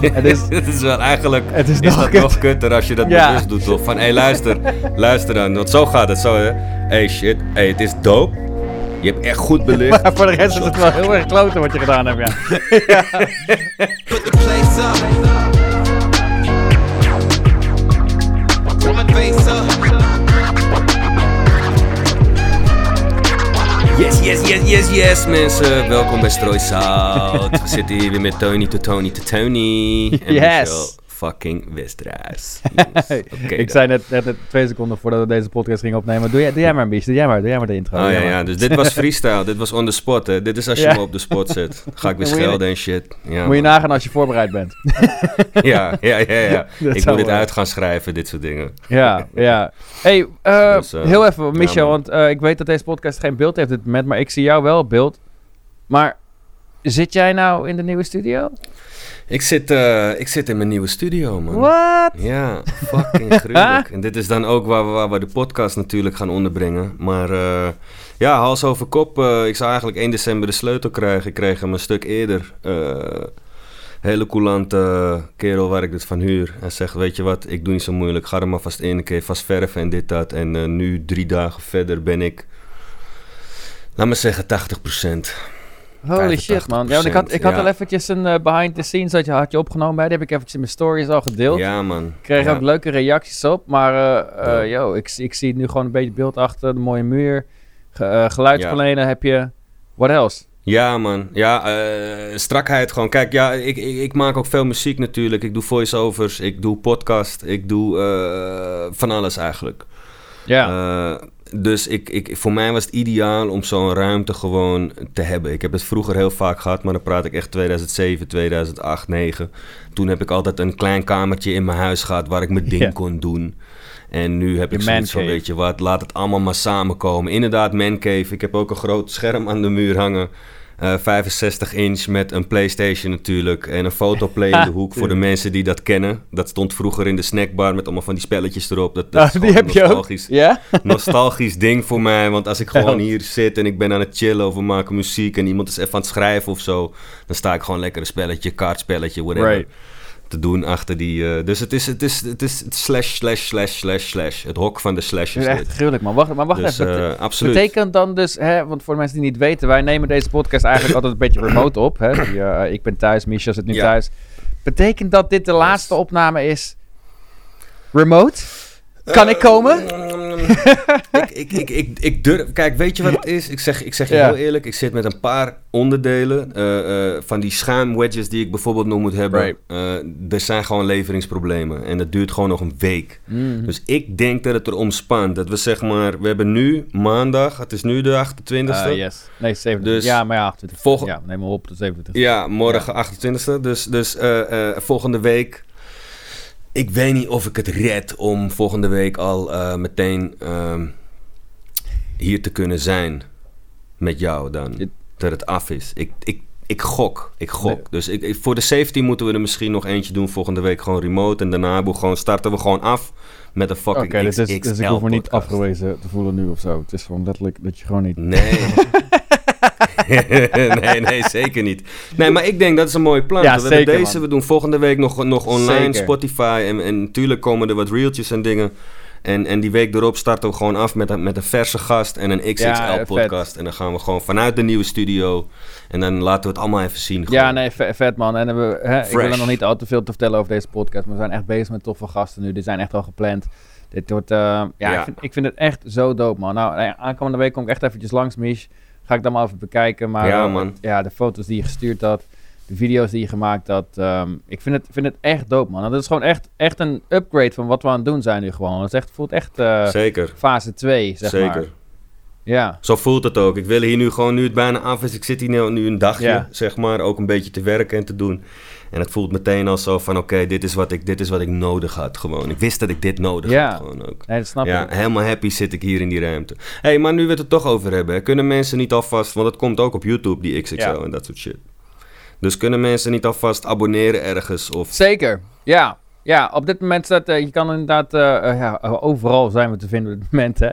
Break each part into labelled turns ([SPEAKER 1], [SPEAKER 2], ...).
[SPEAKER 1] Het is,
[SPEAKER 2] Het is wel eigenlijk.
[SPEAKER 1] Het is
[SPEAKER 2] is,
[SPEAKER 1] nog
[SPEAKER 2] dat
[SPEAKER 1] kut.
[SPEAKER 2] nog kutter als je dat
[SPEAKER 1] Ja.
[SPEAKER 2] bewust doet, toch? Van hé, hey, luister, luister dan. Want zo gaat het. Zo, hè? hey, shit. hey, het is dope. Je hebt echt goed belicht.
[SPEAKER 1] maar voor de rest is het wel heel erg kloten wat je gedaan hebt, ja.
[SPEAKER 3] Put
[SPEAKER 2] Yes, yes, yes, yes, yes, mensen. Welkom bij Strooisout. We zitten hier weer met Tony to Tony to Tony. En
[SPEAKER 1] Yes.
[SPEAKER 2] Michel fucking. Yes. Oké,
[SPEAKER 1] ik
[SPEAKER 2] dan.
[SPEAKER 1] zei net, twee seconden voordat we deze podcast gingen opnemen. Doe jij, doe jij maar, Bies. Doe jij maar, doe jij maar de intro.
[SPEAKER 2] Oh ja, ja, dus dit was freestyle. dit was on the spot, hè. Dit is als je
[SPEAKER 1] Ja.
[SPEAKER 2] me op de spot zet. Ga ik weer schelden en shit. Ja,
[SPEAKER 1] Moet je nagaan als je voorbereid bent.
[SPEAKER 2] ja, ja, ja, ja.
[SPEAKER 1] Dat
[SPEAKER 2] ik moet dit uit gaan schrijven, dit soort dingen.
[SPEAKER 1] ja, ja. hey, eh,
[SPEAKER 2] Dus, eh,
[SPEAKER 1] heel even, Michel, want eh, ik weet dat deze podcast geen beeld heeft op dit moment, maar ik zie jou wel op beeld. Maar zit jij nou in de nieuwe studio?
[SPEAKER 2] Ik zit, eh, ik zit in mijn nieuwe studio, man.
[SPEAKER 1] What?
[SPEAKER 2] Ja, fucking gruwelijk. en dit is dan ook waar we, waar we de podcast natuurlijk gaan onderbrengen. Maar eh, ja, hals over kop. eh, ik zou eigenlijk 1 december de sleutel krijgen. Ik kreeg hem een stuk eerder. Hele coulante kerel waar ik dit van huur. Hij zegt, weet je wat, ik doe niet zo moeilijk. Ga er maar vast in, keer vast verven en dit, dat. En nu, drie dagen verder, ben ik, laat me zeggen, 80%.
[SPEAKER 1] Holy shit, man. Ja, want ik had, ik had
[SPEAKER 2] ja.
[SPEAKER 1] al eventjes een eh, behind the scenes dat je had je opgenomen bij. Die heb ik eventjes in mijn stories al gedeeld.
[SPEAKER 2] Ja, man.
[SPEAKER 1] Ik kreeg
[SPEAKER 2] Ja.
[SPEAKER 1] ook leuke reacties op, maar eh, eh,
[SPEAKER 2] Ja.
[SPEAKER 1] yo, ik, ik zie nu gewoon een beetje beeld achter de mooie muur. Ge, geluidsverlener heb je. What else?
[SPEAKER 2] Ja, man. Ja, eh, strakheid gewoon. Kijk, ja, ik, ik, ik maak ook veel muziek natuurlijk. Ik doe voiceovers, ik doe podcast, ik doe eh, van alles eigenlijk.
[SPEAKER 1] Ja.
[SPEAKER 2] Eh, dus ik, ik, voor mij was het ideaal om zo'n ruimte gewoon te hebben. Ik heb het vroeger heel vaak gehad, maar dan praat ik echt 2007, 2008, 2009. Toen heb ik altijd een klein kamertje in mijn huis gehad waar ik mijn ding kon doen. En nu heb ik zoiets van, weet je wat, laat het allemaal maar samenkomen. Inderdaad, mancave. Ik heb ook een groot scherm aan de muur hangen. Eh, 65 inch met een Playstation natuurlijk. En een fotoplay in de hoek voor de mensen die dat kennen. Dat stond vroeger in de snackbar met allemaal van die spelletjes erop. Dat, dat
[SPEAKER 1] Ah,
[SPEAKER 2] is
[SPEAKER 1] die je ook.
[SPEAKER 2] nostalgisch
[SPEAKER 1] Ja?
[SPEAKER 2] nostalgisch ding voor mij. Want als ik gewoon hier zit en ik ben aan het chillen of we maken muziek en iemand is even aan het schrijven of zo, dan sta ik gewoon lekker een spelletje, kaartspelletje, whatever.
[SPEAKER 1] Right.
[SPEAKER 2] Te doen achter die. eh, dus het is, het is, het is slash, slash, slash, slash, slash. Het hok van de
[SPEAKER 1] Dat
[SPEAKER 2] slashes.
[SPEAKER 1] is echt gruwelijk, man. Wacht, maar wacht
[SPEAKER 2] Dus,
[SPEAKER 1] even.
[SPEAKER 2] eh, absoluut.
[SPEAKER 1] Betekent dan dus, hè, want voor de mensen die niet weten, wij nemen deze podcast eigenlijk altijd een beetje remote op. Hè? Ja, ik ben thuis, Michel zit nu
[SPEAKER 2] Ja.
[SPEAKER 1] thuis. Betekent dat dit de laatste opname is remote? Kan ik komen?
[SPEAKER 2] ik, ik, ik, ik, ik durf. Kijk, weet je wat het is? Ik zeg, ik zeg je heel eerlijk. Ik zit met een paar onderdelen. eh, eh, van die schuimwedges die ik bijvoorbeeld nog moet hebben. Eh, er zijn gewoon leveringsproblemen. En dat duurt gewoon nog een week. Dus ik denk dat het erom spant. Dat we zeg maar. We hebben nu maandag. Het is nu de 28e.
[SPEAKER 1] Eh, yes. Nee, 27.
[SPEAKER 2] Dus
[SPEAKER 1] ja, maar ja, 28.
[SPEAKER 2] volg-
[SPEAKER 1] Ja, neem maar op, de 27.
[SPEAKER 2] Ja, morgen 28e. Dus, dus eh, eh, volgende week. Ik weet niet of ik het red om volgende week al eh, meteen ehm, hier te kunnen zijn. Met jou dan. Dat het af is. Ik, ik, ik gok. Ik gok.
[SPEAKER 1] Nee.
[SPEAKER 2] Dus ik, ik- voor de safety moeten we er misschien nog eentje doen volgende week. Gewoon remote. En daarna we gewoon, starten we gewoon af met een
[SPEAKER 1] Oké,
[SPEAKER 2] fucking
[SPEAKER 1] dus, dus, dus ik hoef me niet afgewezen te voelen nu of zo. Het is gewoon letterlijk dat je gewoon niet...
[SPEAKER 2] Nee. nee, nee, zeker niet. Nee, maar ik denk dat is een mooi plan.
[SPEAKER 1] Ja,
[SPEAKER 2] we
[SPEAKER 1] zeker,
[SPEAKER 2] deze,
[SPEAKER 1] man.
[SPEAKER 2] we doen volgende week nog, nog online,
[SPEAKER 1] Zeker.
[SPEAKER 2] Spotify. En, en natuurlijk komen er wat reeltjes en dingen. En, en die week erop starten we gewoon af met een, met een verse gast en een
[SPEAKER 1] Ja,
[SPEAKER 2] XXL-podcast. en dan gaan we gewoon vanuit de nieuwe studio. En dan laten we het allemaal even zien.
[SPEAKER 1] Ja,
[SPEAKER 2] gewoon.
[SPEAKER 1] nee, ve- vet man. En we, hè, ik wil er nog niet al te veel te vertellen over deze podcast. Maar we zijn echt bezig met toffe gasten nu. Die zijn echt al gepland. Dit wordt, eh, ja,
[SPEAKER 2] Ja.
[SPEAKER 1] Ik, vind, ik vind het echt zo dope man. Nou, eh, aankomende week kom ik echt eventjes langs, Mich. Ga ik dan maar even bekijken. Maar
[SPEAKER 2] Ja,
[SPEAKER 1] eh,
[SPEAKER 2] man.
[SPEAKER 1] ja, de foto's die je gestuurd had. De video's die je gemaakt had. ehm, ik vind het, vind het echt dope man. En dat is gewoon echt, echt een upgrade van wat we aan het doen zijn nu gewoon. Het echt, voelt echt eh,
[SPEAKER 2] Zeker,
[SPEAKER 1] fase 2, zeg
[SPEAKER 2] zeker.
[SPEAKER 1] maar. Ja.
[SPEAKER 2] Zo voelt het ook. Ik wil hier nu gewoon, nu het bijna af is, ik zit hier nu, nu een dagje,
[SPEAKER 1] Ja.
[SPEAKER 2] zeg maar, ook een beetje te werken en te doen. En het voelt meteen al zo van, oké, dit is wat ik dit is wat ik nodig had gewoon. Ik wist dat ik dit nodig
[SPEAKER 1] Ja.
[SPEAKER 2] had gewoon ook.
[SPEAKER 1] Nee, dat snap
[SPEAKER 2] Ja,
[SPEAKER 1] ik.
[SPEAKER 2] helemaal happy zit ik hier in die ruimte. Hé, hey, maar nu we het er toch over hebben, hè, kunnen mensen niet alvast, want het komt ook op YouTube, die XXL
[SPEAKER 1] Ja.
[SPEAKER 2] en dat soort shit. Dus kunnen mensen niet alvast abonneren ergens of...
[SPEAKER 1] Zeker, ja. Ja, op dit moment staat, eh, je kan inderdaad, eh, eh, ja, overal zijn we te vinden op dit moment, hè.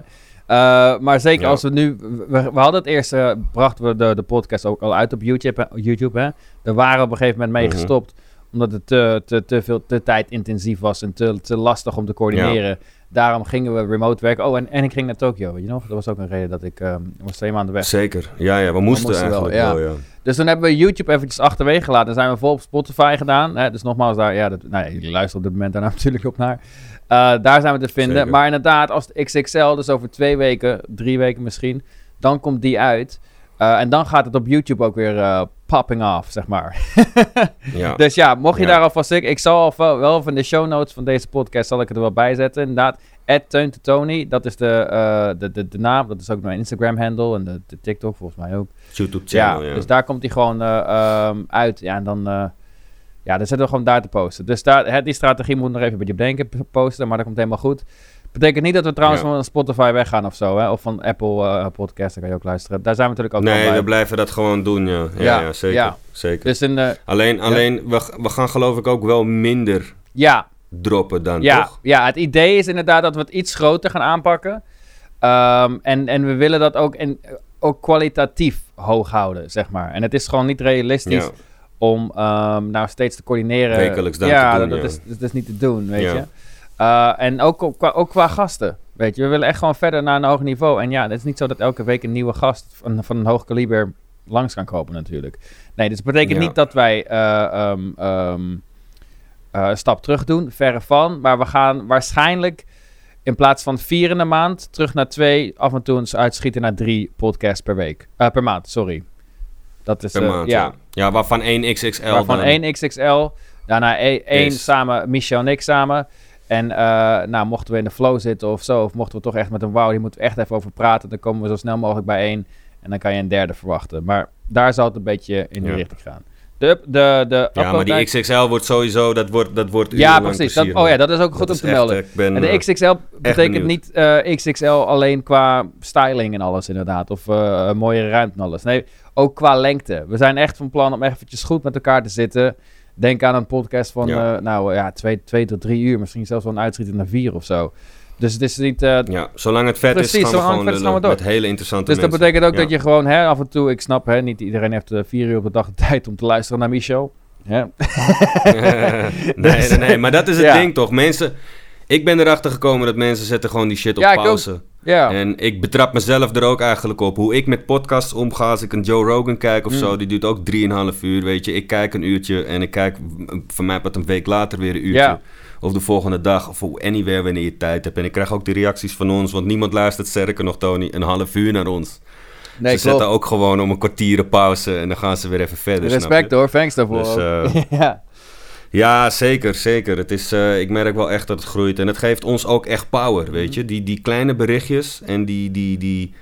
[SPEAKER 1] Eh, maar zeker
[SPEAKER 2] Ja.
[SPEAKER 1] als we nu, we, we hadden het eerst, eh, brachten we de, de podcast ook al uit op YouTube, YouTube, hè. Daar waren we op een gegeven moment mee
[SPEAKER 2] Mhm.
[SPEAKER 1] gestopt, Omdat het te, te, te veel te tijdintensief was en te, te lastig om te coördineren. Daarom gingen we remote werken. Oh, en, en ik ging naar Tokio, weet je nog? Dat was ook een reden dat ik... ik was twee maanden weg.
[SPEAKER 2] Zeker. Ja, ja, we moesten, eigenlijk wel, ja.
[SPEAKER 1] Dus toen hebben we YouTube eventjes achterwege gelaten. Dan zijn we vol op Spotify gedaan. Hè? Dus nogmaals, daar, ja, dat, nou luisteren op dit moment daar natuurlijk op naar. Eh, daar zijn we te vinden.
[SPEAKER 2] Zeker.
[SPEAKER 1] Maar inderdaad, als de XXL, dus over twee weken, drie weken misschien, dan komt die uit. Eh, en dan gaat het op YouTube ook weer eh, popping off, zeg maar.
[SPEAKER 2] ja.
[SPEAKER 1] Dus ja, mocht je
[SPEAKER 2] Ja.
[SPEAKER 1] daar alvast... Ik, ik zal al wel, wel van de show notes van deze podcast zal ik het er wel bij zetten. Inderdaad, Teun to Tony, dat is de, eh, de, de, de naam. Dat is ook mijn Instagram-handle en de, de TikTok volgens mij ook.
[SPEAKER 2] YouTube-channel,
[SPEAKER 1] ja,
[SPEAKER 2] ja.
[SPEAKER 1] dus daar komt hij gewoon eh, ehm, uit. Ja, en dan... ja, dan zetten we gewoon daar te posten. Dus daar, die strategie moet nog even een beetje op denken p- posten, maar dat komt helemaal goed. Betekent niet dat we trouwens
[SPEAKER 2] Ja.
[SPEAKER 1] van Spotify weggaan of zo, hè? Of van Apple eh Podcast, daar kan je ook luisteren. Daar zijn we natuurlijk ook
[SPEAKER 2] Nee, we blijven dat gewoon doen, ja. Ja, zeker. zeker.
[SPEAKER 1] Dus in de,
[SPEAKER 2] Alleen, alleen we, we gaan geloof ik ook wel minder
[SPEAKER 1] ja,
[SPEAKER 2] droppen dan,
[SPEAKER 1] ja,
[SPEAKER 2] toch?
[SPEAKER 1] ja, het idee is inderdaad dat we het iets groter gaan aanpakken. Ehm, en, en we willen dat ook, in, ook kwalitatief hoog houden, zeg maar. En het is gewoon niet realistisch om ehm, nou steeds te coördineren.
[SPEAKER 2] Wekelijks
[SPEAKER 1] ja,
[SPEAKER 2] te doen,
[SPEAKER 1] dat,
[SPEAKER 2] ja.
[SPEAKER 1] Is, dat is niet te doen, weet je. Uh, en ook, qua, ook qua gasten, weet je. We willen echt gewoon verder naar een hoog niveau. En ja, het is niet zo dat elke week een nieuwe gast van, van een hoog kaliber langs kan kopen natuurlijk. Nee, dus betekent
[SPEAKER 2] Ja.
[SPEAKER 1] niet dat wij eh, ehm, ehm, eh, een stap terug doen, verre van. Maar we gaan waarschijnlijk in plaats van vier in de maand terug naar twee, af en toe eens uitschieten naar drie podcasts per week. Eh, per maand, sorry. Dat is
[SPEAKER 2] Per
[SPEAKER 1] eh,
[SPEAKER 2] maand,
[SPEAKER 1] ja.
[SPEAKER 2] ja. Waarvan één XXL
[SPEAKER 1] Waarvan
[SPEAKER 2] dan...
[SPEAKER 1] één XXL, daarna e- één samen, Michel en ik samen. En eh, nou, mochten we in de flow zitten of zo, of mochten we toch echt met een wauw, die moeten we echt even over praten, dan komen we zo snel mogelijk bij één. En dan kan je een derde verwachten. Maar daar zal het een beetje in die
[SPEAKER 2] Ja.
[SPEAKER 1] richting gaan. De, de, de
[SPEAKER 2] Ja, maar die XXL wordt sowieso, dat wordt, dat wordt
[SPEAKER 1] Ja, precies. Dat, oh ja, dat is ook goed
[SPEAKER 2] Dat
[SPEAKER 1] om te
[SPEAKER 2] echt,
[SPEAKER 1] melden.
[SPEAKER 2] eh, ben,
[SPEAKER 1] En de
[SPEAKER 2] eh,
[SPEAKER 1] XXL betekent niet XXL alleen qua styling en alles inderdaad. Of een mooie ruimte en alles. Nee, ook qua lengte. We zijn echt van plan om eventjes goed met elkaar te zitten. Denk aan een podcast van,
[SPEAKER 2] Ja.
[SPEAKER 1] eh, nou ja, twee, twee tot drie uur. Misschien zelfs wel een uitschieten naar vier of zo. Dus het is niet... eh,
[SPEAKER 2] Ja, zolang het vet
[SPEAKER 1] Precies,
[SPEAKER 2] is, gaan we gewoon
[SPEAKER 1] het
[SPEAKER 2] lullen
[SPEAKER 1] we
[SPEAKER 2] met hele interessante
[SPEAKER 1] dus dat betekent ook
[SPEAKER 2] Ja.
[SPEAKER 1] dat je gewoon hè, af en toe... Ik snap, hè, niet iedereen heeft eh, vier uur op de dag de tijd om te luisteren naar Michel. Hè?
[SPEAKER 2] nee, nee, nee, maar dat is het
[SPEAKER 1] Ja.
[SPEAKER 2] ding toch. Mensen, ik ben erachter gekomen dat mensen zetten gewoon die shit op
[SPEAKER 1] Ja, ik ook. Ja.
[SPEAKER 2] En ik betrap mezelf er ook eigenlijk op. Hoe ik met podcasts omga als ik een Joe Rogan kijk of
[SPEAKER 1] Mm.
[SPEAKER 2] zo. Die duurt ook 3,5 uur, weet je. Ik kijk een uurtje en ik kijk van mij wat een week later weer een uurtje.
[SPEAKER 1] Ja.
[SPEAKER 2] Of de volgende dag of anywhere wanneer je tijd hebt. En ik krijg ook de reacties van ons. Want niemand luistert sterker nog, Tony, een half uur naar ons.
[SPEAKER 1] nee,
[SPEAKER 2] ze
[SPEAKER 1] klopt.
[SPEAKER 2] zetten ook gewoon om een kwartier pauze en dan gaan ze weer even verder.
[SPEAKER 1] Respect hoor, thanks daarvoor.
[SPEAKER 2] Dus, eh,
[SPEAKER 1] ja.
[SPEAKER 2] Ja, zeker, zeker. Het is, eh, ik merk wel echt dat het groeit. En het geeft ons ook echt power, weet je. Die, die kleine berichtjes en die, die, die,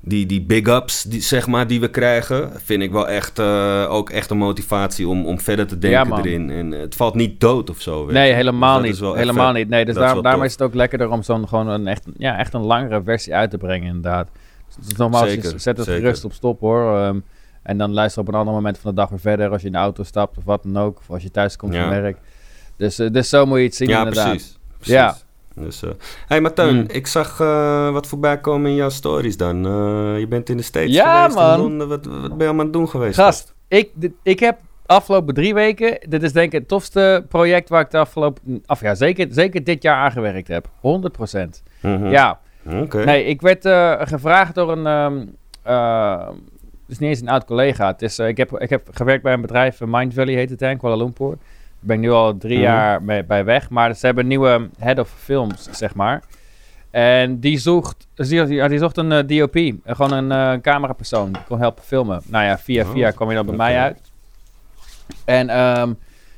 [SPEAKER 2] die, die big ups, die, zeg maar, die we krijgen... vind ik wel echt, eh, ook echt een motivatie om, om verder te denken erin. En het valt niet dood of zo, weet
[SPEAKER 1] Nee,
[SPEAKER 2] je.
[SPEAKER 1] helemaal
[SPEAKER 2] Dus
[SPEAKER 1] niet. Helemaal
[SPEAKER 2] vet.
[SPEAKER 1] niet. Nee, dus
[SPEAKER 2] is
[SPEAKER 1] daarom, is het ook lekkerder om zo'n gewoon een echt, ja, echt een langere versie uit te brengen, inderdaad. Dus nogmaals,
[SPEAKER 2] Zeker,
[SPEAKER 1] zet het
[SPEAKER 2] zeker.
[SPEAKER 1] gerust op stop hoor. Ehm, en dan luister op een ander moment van de dag weer verder als je in de auto stapt of wat dan ook. Of als je thuis komt
[SPEAKER 2] Ja.
[SPEAKER 1] van werk. Dus, eh, dus zo moet je het zien
[SPEAKER 2] Ja,
[SPEAKER 1] inderdaad.
[SPEAKER 2] precies. precies.
[SPEAKER 1] Ja.
[SPEAKER 2] Dus, eh hey Marteun,
[SPEAKER 1] Mm.
[SPEAKER 2] ik zag eh, wat voorbij komen in jouw stories dan. Je bent in de States
[SPEAKER 1] Ja,
[SPEAKER 2] geweest,
[SPEAKER 1] man.
[SPEAKER 2] in Londen. Wat, wat ben je allemaal aan het doen geweest?
[SPEAKER 1] Gast, ik, dit- ik heb afgelopen drie weken, dit is denk ik het tofste project waar ik de afgelopen, af ja, zeker, zeker dit jaar aan gewerkt heb. 100%.
[SPEAKER 2] Mhm.
[SPEAKER 1] Ja,
[SPEAKER 2] Oké.
[SPEAKER 1] Nee, ik werd gevraagd door een. ehm eh, is niet eens een oud collega. Het is, eh, ik, heb, ik heb gewerkt bij een bedrijf, eh, Mind Valley heet het, in Kuala Lumpur. Daar ben ik nu al drie
[SPEAKER 2] Mhm.
[SPEAKER 1] jaar mee, bij weg. Maar ze hebben een nieuwe head of films, zeg maar. En die zocht, die, ja, die zocht een eh, DOP. gewoon een camerapersoon. Die kon helpen filmen. Nou ja, via
[SPEAKER 2] Oh,
[SPEAKER 1] via kwam je dan bij mij uit. En ehm,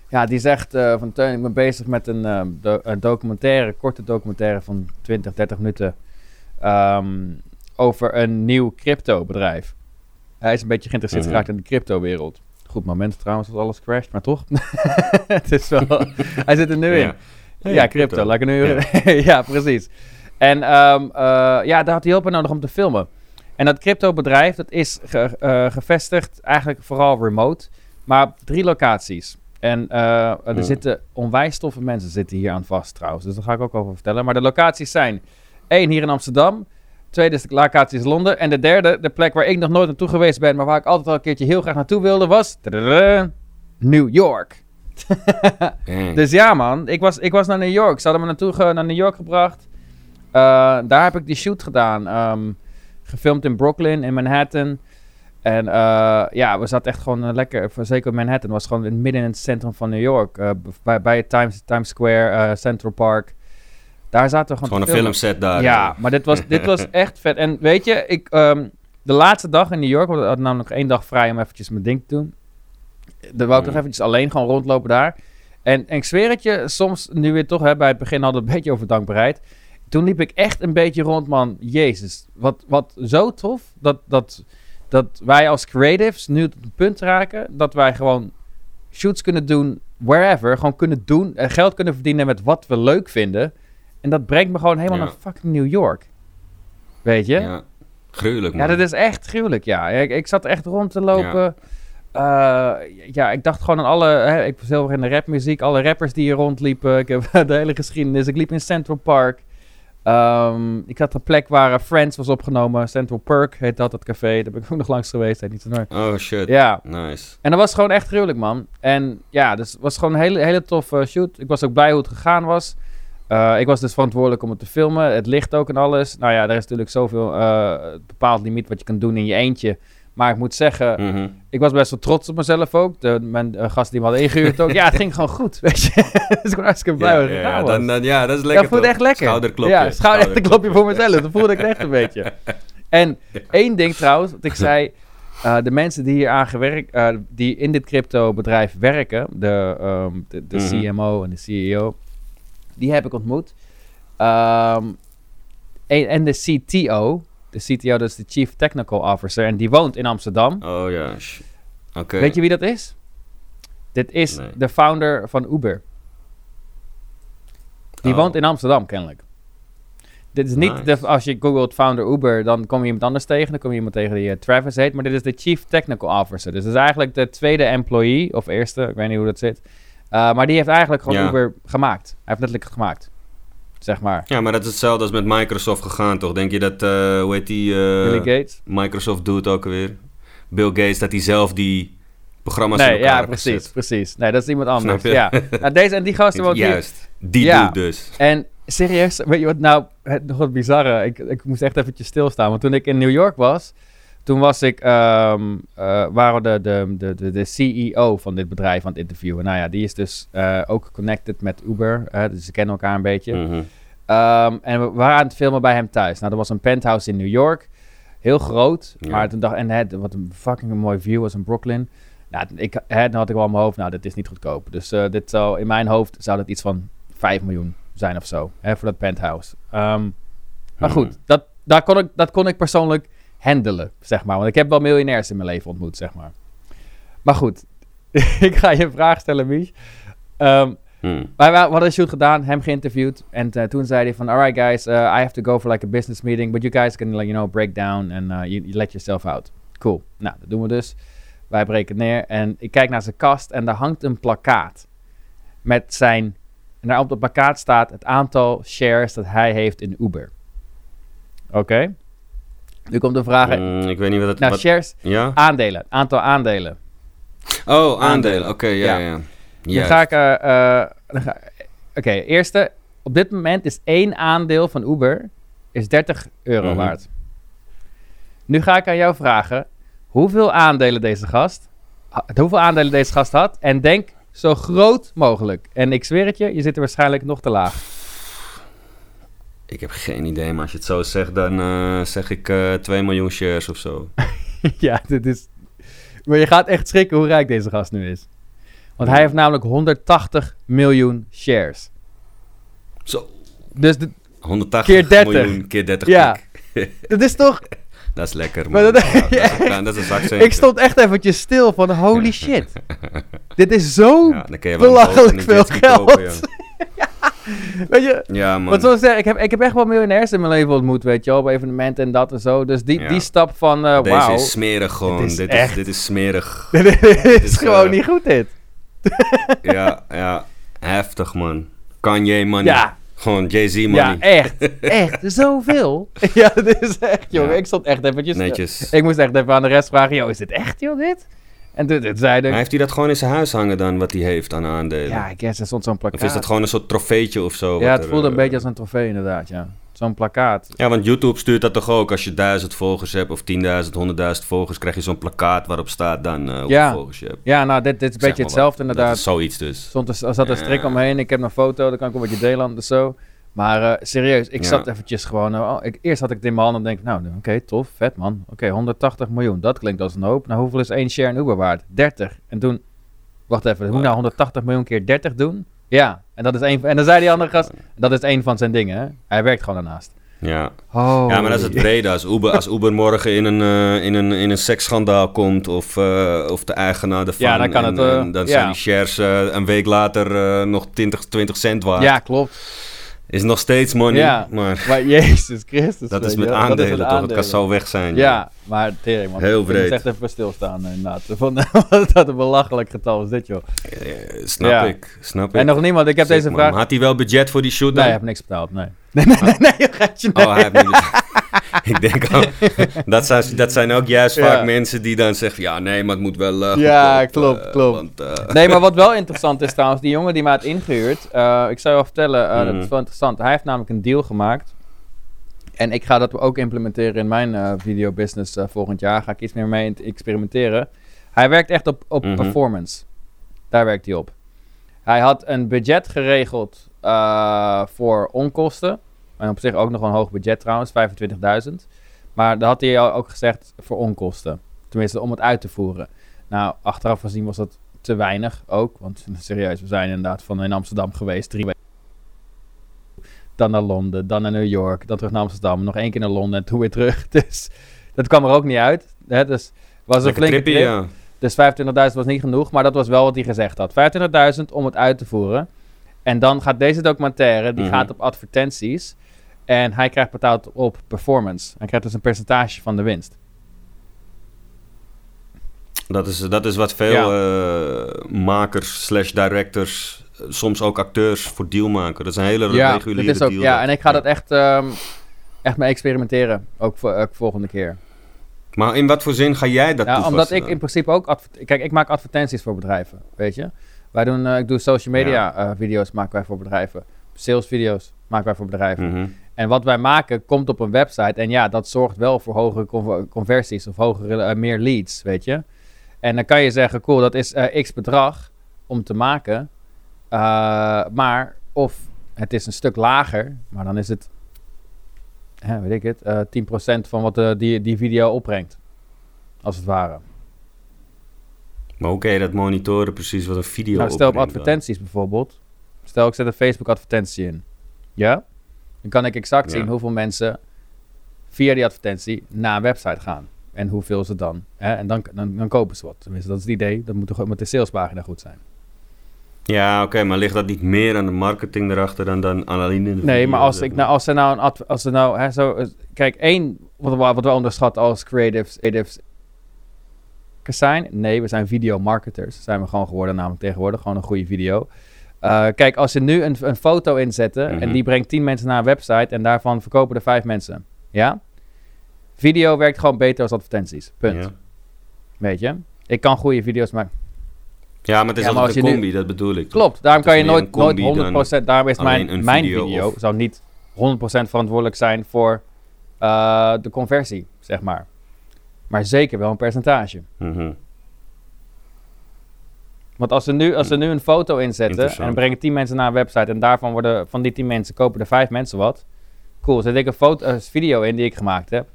[SPEAKER 1] ja, die zegt van Teun, ik ben bezig met een, ehm, do- een documentaire, korte documentaire van 20, 30 minuten. ehm, over een nieuw crypto-bedrijf. Hij is een beetje geïnteresseerd geraakt in de crypto-wereld. Goed moment trouwens als alles crasht, maar toch. het is wel... hij zit er nu in.
[SPEAKER 2] Ja.
[SPEAKER 1] Ja, crypto. Laat ik er nu... Ja, precies. En ehm, eh, ja, daar had hij hulp bij nodig om te filmen. En dat crypto-bedrijf, dat is ge- eh, gevestigd eigenlijk vooral remote. Maar op drie locaties. En eh, er zitten onwijs toffe mensen zitten hier aan vast trouwens. Dus daar ga ik ook over vertellen. Maar de locaties zijn... één hier in Amsterdam. Tweede is de locatie is Londen. En de derde, de plek waar ik nog nooit naartoe geweest ben... maar waar ik altijd al een keertje heel graag naartoe wilde, was... New York. Dus ja, man. Ik was, ik was naar New York. Ze hadden me naartoe naar New York gebracht. Eh, daar heb ik die shoot gedaan. Ehm, gefilmd in Brooklyn, in Manhattan. En eh, ja, we zaten echt gewoon eh, lekker, voor- zeker Manhattan. was gewoon in, midden in het centrum van New York. bij, Times, Times Square, Central Park. Daar zaten we gewoon
[SPEAKER 2] Gewoon een filmset daar.
[SPEAKER 1] Ja, maar dit was, dit was echt vet. En weet je, ik, ehm, de laatste dag in New York, want ik had namelijk één dag vrij om eventjes mijn ding te doen. Dan wou ik nog
[SPEAKER 2] Mm.
[SPEAKER 1] eventjes alleen gewoon rondlopen daar. En, en ik zweer het je, soms nu weer toch, hè, bij het begin hadden we een beetje over dankbaarheid. Toen liep ik echt een beetje rond, man. Jezus, wat, wat zo tof dat, dat, dat wij als creatives nu op het punt raken dat wij gewoon shoots kunnen doen wherever. Gewoon kunnen doen en geld kunnen verdienen met wat we leuk vinden. En dat brengt me gewoon helemaal
[SPEAKER 2] Ja.
[SPEAKER 1] naar fucking New York. Weet je? Ja,
[SPEAKER 2] Ja. Gruwelijk, man.
[SPEAKER 1] dat is echt gruwelijk, ja. Ik, ik zat echt rond te lopen. Ja, ja ik dacht gewoon aan alle... Hè, ik was heel erg in de rapmuziek. Alle rappers die hier rondliepen. Ik heb de hele geschiedenis. Ik liep in Central Park. Ehm, ik had een plek waar eh, Friends was opgenomen. Central Perk heet dat, dat café. Daar ben ik ook nog langs geweest. Heet niet zo nooit.
[SPEAKER 2] Oh, shit.
[SPEAKER 1] Ja,
[SPEAKER 2] Nice.
[SPEAKER 1] en dat was gewoon echt gruwelijk, man. En ja, dus het was gewoon een hele, hele toffe shoot. Ik was ook blij hoe het gegaan was. Eh, ik was dus verantwoordelijk om het te filmen. Het licht ook en alles. Nou ja, er is natuurlijk zoveel uh, bepaald limiet wat je kan doen in je eentje. Maar ik moet zeggen,
[SPEAKER 2] Mhm.
[SPEAKER 1] ik was best wel trots op mezelf ook. De, mijn uh, gast die me had ingehuurd ook. Ja, het ging gewoon goed, weet je. dus ik ben hartstikke blij
[SPEAKER 2] Ja, ja,
[SPEAKER 1] was.
[SPEAKER 2] dan, dan- ja, dat is lekker.
[SPEAKER 1] ik voelde echt lekker.
[SPEAKER 2] Schouderklopje.
[SPEAKER 1] Ja, schouder, echt een klopje voor mezelf. Dat voelde ik echt een beetje. En één ding trouwens, wat ik zei... eh, de mensen die hier aan gewerkt, eh, die in dit crypto bedrijf werken, de, ehm, de, de
[SPEAKER 2] Mhm.
[SPEAKER 1] CMO en de CEO, die heb ik ontmoet. Ehm, en, en de CTO, de CTO dat is de Chief Technical Officer, en die woont in Amsterdam.
[SPEAKER 2] Oh ja. Oké.
[SPEAKER 1] Weet je wie dat is? Dit is
[SPEAKER 2] Nee.
[SPEAKER 1] de founder van Uber. Die
[SPEAKER 2] Oh.
[SPEAKER 1] woont in Amsterdam, kennelijk. Dit is niet,
[SPEAKER 2] Nice.
[SPEAKER 1] de, als je googelt founder Uber, dan kom je iemand anders tegen. Dan kom je iemand tegen die eh, Travis heet. Maar dit is de Chief Technical Officer. Dus dat is eigenlijk de tweede employee, of eerste, ik weet niet hoe dat zit. Uh, maar die heeft eigenlijk gewoon
[SPEAKER 2] Ja.
[SPEAKER 1] Uber gemaakt. Hij heeft letterlijk gemaakt. Zeg maar.
[SPEAKER 2] Ja, maar dat is hetzelfde als met Microsoft gegaan, toch? Denk je dat, eh, hoe heet die... eh,
[SPEAKER 1] Billy Gates.
[SPEAKER 2] Microsoft doet ook alweer. Bill Gates, dat hij zelf die programma's
[SPEAKER 1] Nee, ja, precies,
[SPEAKER 2] gezet.
[SPEAKER 1] precies. Nee, dat is iemand anders. Ja. Nou, deze en die gasten woont hier.
[SPEAKER 2] Juist, die
[SPEAKER 1] Ja.
[SPEAKER 2] doet dus.
[SPEAKER 1] En serieus, weet je wat nou, het, nog wat bizarre, ik, ik moest echt eventjes stilstaan. Want toen ik in New York was, toen was ik, ehm eh, waren de, de, de, de, de CEO van dit bedrijf aan het interviewen. Nou ja, die is dus eh, ook connected met Uber, hè, dus ze kennen elkaar een beetje.
[SPEAKER 2] Mhm.
[SPEAKER 1] Ehm, en we waren aan het filmen bij hem thuis. Nou, er was een penthouse in New York. Heel groot.
[SPEAKER 2] Ja.
[SPEAKER 1] Maar toen dacht en het, wat een fucking mooi view was in Brooklyn. Nou, ik, hè, dan had ik wel in mijn hoofd, nou, dit is niet goedkoop. Dus eh, dit zou, in mijn hoofd zou dat iets van 5 miljoen zijn of zo. Hè, voor dat penthouse. Ehm, maar
[SPEAKER 2] Mhm.
[SPEAKER 1] goed, dat, daar kon ik, dat kon ik persoonlijk handelen, zeg maar. Want ik heb wel miljonairs in mijn leven ontmoet, zeg maar. Maar goed, ik ga je een vraag stellen, Mich. Ehm,
[SPEAKER 2] Hm.
[SPEAKER 1] wij wa- we hadden een shoot gedaan, hem geïnterviewd. En eh, toen zei hij van, alright guys, uh, I have to go for like a business meeting. But you guys can, like, you know, break down and uh, you, you let yourself out. Cool. Nou, dat doen we dus. Wij breken neer en ik kijk naar zijn kast en daar hangt een plakkaat. Met zijn, en daar op dat plakkaat staat het aantal shares dat hij heeft in Uber. Oké? Nu komt de vraag,
[SPEAKER 2] Mm, ik weet niet wat het...
[SPEAKER 1] nou
[SPEAKER 2] wat-
[SPEAKER 1] shares,
[SPEAKER 2] ja?
[SPEAKER 1] aandelen, aantal aandelen.
[SPEAKER 2] Oh, aandelen. Oké, ja,
[SPEAKER 1] Ja.
[SPEAKER 2] ja.
[SPEAKER 1] Dan ga ik. dan ga- Oké, eerste. Op dit moment is één aandeel van Uber is 30 euro
[SPEAKER 2] Mhm.
[SPEAKER 1] waard. Nu ga ik aan jou vragen: hoeveel aandelen deze gast, hoeveel aandelen deze gast had? En denk zo groot mogelijk. En ik zweer het je, je zit er waarschijnlijk nog te laag.
[SPEAKER 2] Ik heb geen idee, maar als je het zo zegt, dan eh, zeg ik eh 2 miljoen shares of zo.
[SPEAKER 1] ja, dit is. Maar je gaat echt schrikken hoe rijk deze gast nu is. Want hij heeft namelijk 180 miljoen shares.
[SPEAKER 2] Zo.
[SPEAKER 1] Dus de-
[SPEAKER 2] 180
[SPEAKER 1] Keer 30.
[SPEAKER 2] miljoen keer 30
[SPEAKER 1] Ja. dat is toch
[SPEAKER 2] Dat is lekker,
[SPEAKER 1] Maar
[SPEAKER 2] man.
[SPEAKER 1] dat-
[SPEAKER 2] Ja, dat, is, ja, dat is een zakcentje.
[SPEAKER 1] Ik stond echt eventjes stil van holy shit. Dit is zo... Belachelijk veel
[SPEAKER 2] jetski kopen,
[SPEAKER 1] geld. Weet je,
[SPEAKER 2] Ja, ja man.
[SPEAKER 1] wat zou ik zeggen? Ik heb, ik heb echt wel miljonairs in mijn leven ontmoet, weet je. Op evenementen en dat en zo. Dus die,
[SPEAKER 2] Ja.
[SPEAKER 1] die stap van, eh
[SPEAKER 2] Deze is smerig gewoon.
[SPEAKER 1] is
[SPEAKER 2] Dit
[SPEAKER 1] echt-
[SPEAKER 2] is, dit is smerig.
[SPEAKER 1] Dit is,
[SPEAKER 2] is,
[SPEAKER 1] gewoon
[SPEAKER 2] eh,
[SPEAKER 1] niet goed, dit.
[SPEAKER 2] ja, ja. Heftig, man. Kanye money.
[SPEAKER 1] Ja,
[SPEAKER 2] Gewoon Jay-Z
[SPEAKER 1] ja,
[SPEAKER 2] money.
[SPEAKER 1] echt. Echt, zoveel. ja, dit is echt, jongen.
[SPEAKER 2] Ja.
[SPEAKER 1] Ik stond echt eventjes...
[SPEAKER 2] Netjes.
[SPEAKER 1] Ik moest echt even aan de rest vragen, joh, is dit echt, joh, dit? En toen toen zeiden...
[SPEAKER 2] Maar heeft hij dat gewoon in zijn huis hangen dan, wat hij heeft aan aandelen?
[SPEAKER 1] Ja, ik guess, er stond zo'n plakkaat.
[SPEAKER 2] of is dat gewoon een soort trofeetje of zo?
[SPEAKER 1] Ja, het
[SPEAKER 2] er,
[SPEAKER 1] voelde een
[SPEAKER 2] eh,
[SPEAKER 1] beetje als een trofee inderdaad, ja. Zo'n plakkaat.
[SPEAKER 2] Ja, want YouTube stuurt dat toch ook? Als je duizend volgers hebt of 10.000, 100.000 volgers, krijg je zo'n plakkaat waarop staat dan eh hoeveel
[SPEAKER 1] Ja.
[SPEAKER 2] volgers je hebt.
[SPEAKER 1] Ja, nou, dit, dit is een
[SPEAKER 2] Zeg
[SPEAKER 1] beetje hetzelfde
[SPEAKER 2] wat.
[SPEAKER 1] inderdaad.
[SPEAKER 2] Dat is zoiets dus.
[SPEAKER 1] Stond er, er zat een strik
[SPEAKER 2] Ja.
[SPEAKER 1] omheen. Ik heb een foto, dat kan ik een beetje delen anders zo. Maar eh, serieus, ik
[SPEAKER 2] Ja.
[SPEAKER 1] zat eventjes gewoon... eh, oh, ik, eerst had ik het in mijn handen en denk nou, oké, tof, vet man. Oké, 180 miljoen, dat klinkt als een hoop. Nou, hoeveel is één share in Uber waard? 30. En toen, wacht even, hoe nou 180 miljoen keer 30 doen? Ja, en dat is van- En dan zei die andere gast, dat is een van zijn dingen, hè. Hij werkt gewoon daarnaast.
[SPEAKER 2] Ja.
[SPEAKER 1] Oh.
[SPEAKER 2] ja, maar dat is het brede. Als Uber, als Uber morgen in een, eh, in een, in een seksschandaal komt of, eh, of de eigenaar ervan...
[SPEAKER 1] Ja, dan kan
[SPEAKER 2] en,
[SPEAKER 1] het,
[SPEAKER 2] en dan
[SPEAKER 1] ja.
[SPEAKER 2] zijn die shares een week later nog 20, 20 cent waard.
[SPEAKER 1] Ja, klopt.
[SPEAKER 2] Is nog steeds money,
[SPEAKER 1] Ja.
[SPEAKER 2] maar
[SPEAKER 1] Maar Jezus Christus.
[SPEAKER 2] dat is
[SPEAKER 1] je
[SPEAKER 2] met aandelen
[SPEAKER 1] Dat is met
[SPEAKER 2] toch? Het kan weg zijn.
[SPEAKER 1] Ja, maar tering man.
[SPEAKER 2] Heel
[SPEAKER 1] Ik moet
[SPEAKER 2] breed.
[SPEAKER 1] echt even stilstaan inderdaad. Van, wat dat een belachelijk getal is dit joh.
[SPEAKER 2] Eh, snap ik, snap ik.
[SPEAKER 1] En nog niemand, ik heb deze
[SPEAKER 2] man.
[SPEAKER 1] vraag...
[SPEAKER 2] Had hij wel budget voor die shoot
[SPEAKER 1] Nee, hij heeft niks betaald, nee. Nee, nee, nee, nee, Gertje, nee.
[SPEAKER 2] Oh, hij heeft niet betaald. ik denk al, dat zijn, dat zijn ook juist
[SPEAKER 1] Ja.
[SPEAKER 2] vaak mensen die dan zeggen, ja nee, maar het moet wel eh,
[SPEAKER 1] Ja, klopt,
[SPEAKER 2] eh,
[SPEAKER 1] klopt.
[SPEAKER 2] Want, eh,
[SPEAKER 1] Nee, maar wat wel interessant is trouwens, die jongen die mij had ingehuurd, eh, ik zou je wel vertellen, dat is wel interessant. Hij heeft namelijk een deal gemaakt. En ik ga dat ook implementeren in mijn eh videobusiness eh, volgend jaar. Ga ik iets meer mee experimenteren. Hij werkt echt op, op
[SPEAKER 2] Mhm.
[SPEAKER 1] performance. Daar werkt hij op. Hij had een budget geregeld eh, voor onkosten. En op zich ook nog wel een hoog budget trouwens, 25.000. Maar daar had hij ook gezegd voor onkosten. Tenminste, om het uit te voeren. Nou, achteraf gezien was dat te weinig ook. Want serieus, we zijn inderdaad van in Amsterdam geweest, drie weken. Dan naar Londen, dan naar New York, dan terug naar Amsterdam. Nog één keer naar Londen en toen weer terug. Dus dat kwam er ook niet uit. Hè? Dus was een flinke
[SPEAKER 2] trippy,
[SPEAKER 1] trip.
[SPEAKER 2] ja.
[SPEAKER 1] Dus 25.000 was niet genoeg, maar dat was wel wat hij gezegd had. 25.000 om het uit te voeren. En dan gaat deze documentaire, die
[SPEAKER 2] Mhm.
[SPEAKER 1] gaat op advertenties. En hij krijgt betaald op performance. Hij krijgt dus een percentage van de winst.
[SPEAKER 2] Dat is, dat is wat veel eh, makers slash directors, eh, soms ook acteurs voor deal maken. Dat is een hele
[SPEAKER 1] Ja,
[SPEAKER 2] reguliere
[SPEAKER 1] is ook,
[SPEAKER 2] deal.
[SPEAKER 1] ja, en ik ga dat echt, ehm, echt mee experimenteren. Ook, voor, ook volgende keer.
[SPEAKER 2] Maar in wat voor zin ga jij dat
[SPEAKER 1] Ja,
[SPEAKER 2] toepassen
[SPEAKER 1] omdat ik in principe ook... Kijk, ik maak advertenties voor bedrijven, weet je. Wij doen, eh, ik doe social media video's maken wij voor bedrijven. Sales video's maken wij voor bedrijven.
[SPEAKER 2] Mhm.
[SPEAKER 1] En wat wij maken komt op een website. En ja, dat zorgt wel voor hogere conver- conversies of hogere, eh, meer leads, weet je. En dan kan je zeggen, cool, dat is eh, x bedrag om te maken. Eh, maar of het is een stuk lager, maar dan is het, hè, weet ik het, eh 10% van wat die, die video opbrengt. Als het ware.
[SPEAKER 2] Maar hoe kan je dat monitoren precies wat een video
[SPEAKER 1] Nou, stel op
[SPEAKER 2] dan?
[SPEAKER 1] advertenties bijvoorbeeld. Stel ik zet een Facebook advertentie in. Ja? Dan kan ik exact zien hoeveel mensen via die advertentie naar een website gaan. En hoeveel ze dan. Hè? En dan, dan, dan kopen ze wat. Tenminste, dat is het idee. Dat moet, toch, de salespagina goed zijn.
[SPEAKER 2] Ja, oké, maar ligt dat niet meer aan de marketing erachter dan, dan alleen in de
[SPEAKER 1] Nee, maar als, ik, nou, als er nou een als er nou, hè, zo, eh, kijk, één, wat, we- wat we onderschatten als creatives, creatives zijn, nee, we zijn videomarketers, zijn we gewoon geworden namelijk tegenwoordig, gewoon een goede video. Eh, kijk, als je nu een, een foto inzetten en
[SPEAKER 2] Mhm.
[SPEAKER 1] die brengt 10 mensen naar een website en daarvan verkopen er 5 mensen, ja? Video werkt gewoon beter als advertenties, punt.
[SPEAKER 2] Ja.
[SPEAKER 1] Weet je? Ik kan goede video's maken.
[SPEAKER 2] ja, maar het is
[SPEAKER 1] Ja,
[SPEAKER 2] altijd een
[SPEAKER 1] nu-
[SPEAKER 2] combi, dat bedoel ik.
[SPEAKER 1] Klopt, daarom kan je nooit, nooit
[SPEAKER 2] combi
[SPEAKER 1] 100%, daarom is mijn, mijn
[SPEAKER 2] video
[SPEAKER 1] video,
[SPEAKER 2] of-
[SPEAKER 1] zou niet 100% verantwoordelijk zijn voor eh, de conversie, zeg maar. Maar zeker wel een percentage.
[SPEAKER 2] Mhm.
[SPEAKER 1] Want als we nu, als we nu een foto inzetten en dan brengen 10 mensen naar een website en daarvan worden van die 10 mensen kopen er 5 mensen wat. Cool, zet ik een foto, een video in die ik gemaakt heb.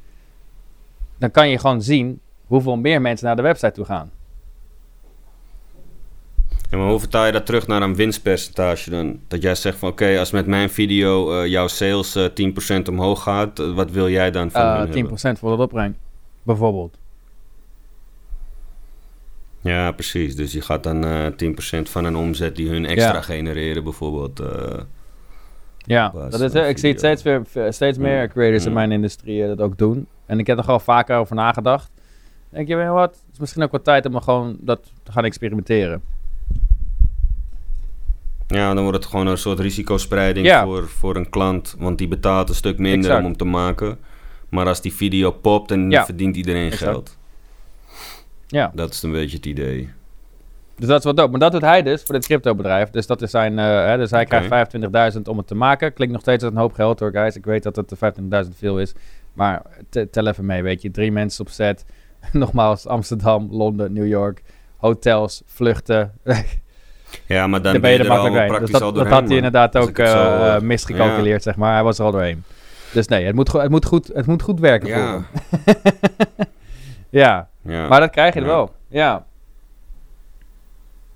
[SPEAKER 1] Dan kan je gewoon zien hoeveel meer mensen naar de website toe gaan.
[SPEAKER 2] Ja, maar hoe vertaal je dat terug naar een winstpercentage dan? Dat jij zegt van oké, als met mijn video eh, jouw sales eh 10% omhoog gaat, eh, wat wil jij dan van
[SPEAKER 1] Eh,
[SPEAKER 2] hun hebben?
[SPEAKER 1] 10% voor dat opbreng, bijvoorbeeld.
[SPEAKER 2] Ja, precies. Dus je gaat dan eh 10% van een omzet die hun extra
[SPEAKER 1] Ja.
[SPEAKER 2] genereren bijvoorbeeld. eh,
[SPEAKER 1] Ja, dat is, eh, ik zie het steeds, weer, steeds meer
[SPEAKER 2] Mm.
[SPEAKER 1] creators in
[SPEAKER 2] Mm.
[SPEAKER 1] mijn industrie dat ook doen. En ik heb er gewoon vaker over nagedacht. Denk je, weet je wat? Het is misschien ook wel tijd om gewoon dat te gaan experimenteren.
[SPEAKER 2] ja, dan wordt het gewoon een soort risicospreiding
[SPEAKER 1] Ja.
[SPEAKER 2] voor, voor een klant. Want die betaalt een stuk minder
[SPEAKER 1] Exact.
[SPEAKER 2] om hem te maken. Maar als die video popt, dan
[SPEAKER 1] Ja.
[SPEAKER 2] verdient iedereen
[SPEAKER 1] Exact.
[SPEAKER 2] geld.
[SPEAKER 1] Ja.
[SPEAKER 2] Dat is een beetje het idee.
[SPEAKER 1] Dus dat is wat dope. Maar dat doet hij dus voor dit cryptobedrijf. Dus dat is zijn. eh, hè, dus hij krijgt 25.000 om het te maken. Klinkt nog steeds als een hoop geld hoor, guys. Ik weet dat het de 25.000 veel is. Maar te- tel even mee, weet je. Drie mensen op set. Nogmaals, Amsterdam, Londen, New York. Hotels, vluchten.
[SPEAKER 2] Ja, maar dan
[SPEAKER 1] Daar
[SPEAKER 2] ben je er al
[SPEAKER 1] makkelijk Dus dat, had hij inderdaad ook eh, misgecalculeerd, zeg maar. Hij was er al doorheen. Dus nee, het moet, het moet, goed, het moet goed werken voor
[SPEAKER 2] Ja,
[SPEAKER 1] hem. ja,
[SPEAKER 2] ja.
[SPEAKER 1] maar dat krijg je er wel. Ja.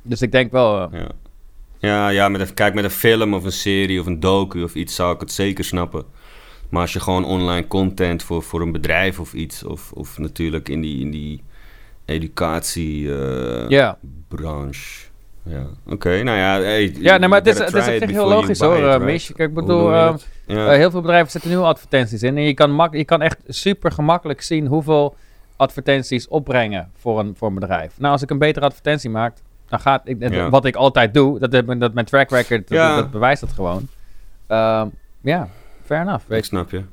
[SPEAKER 1] Dus ik denk wel... eh,
[SPEAKER 2] Ja, ja, ja met een, kijk, met een film of een serie of een docu of iets zou ik het zeker snappen. Maar als je gewoon online content voor, voor een bedrijf of iets, of, of natuurlijk in die, in die educatiebranche.
[SPEAKER 1] Ja.
[SPEAKER 2] branche. Ja, oké. Nou ja, hey,
[SPEAKER 1] Ja, nee, maar het is, het is
[SPEAKER 2] it
[SPEAKER 1] heel logisch hoor, eh,
[SPEAKER 2] right?
[SPEAKER 1] Mish. Kijk, Ik bedoel?
[SPEAKER 2] Ja.
[SPEAKER 1] eh, heel veel bedrijven zetten nu advertenties in. En je kan, mak je kan echt super gemakkelijk zien hoeveel advertenties opbrengen voor een, voor een bedrijf. Nou, als ik een betere advertentie maak, dan gaat... Ik,
[SPEAKER 2] Ja.
[SPEAKER 1] Wat ik altijd doe, dat, dat mijn track record, dat,
[SPEAKER 2] Ja.
[SPEAKER 1] dat bewijst dat gewoon. Ehm, Ja, fair enough.
[SPEAKER 2] Ik
[SPEAKER 1] Weet
[SPEAKER 2] snap je.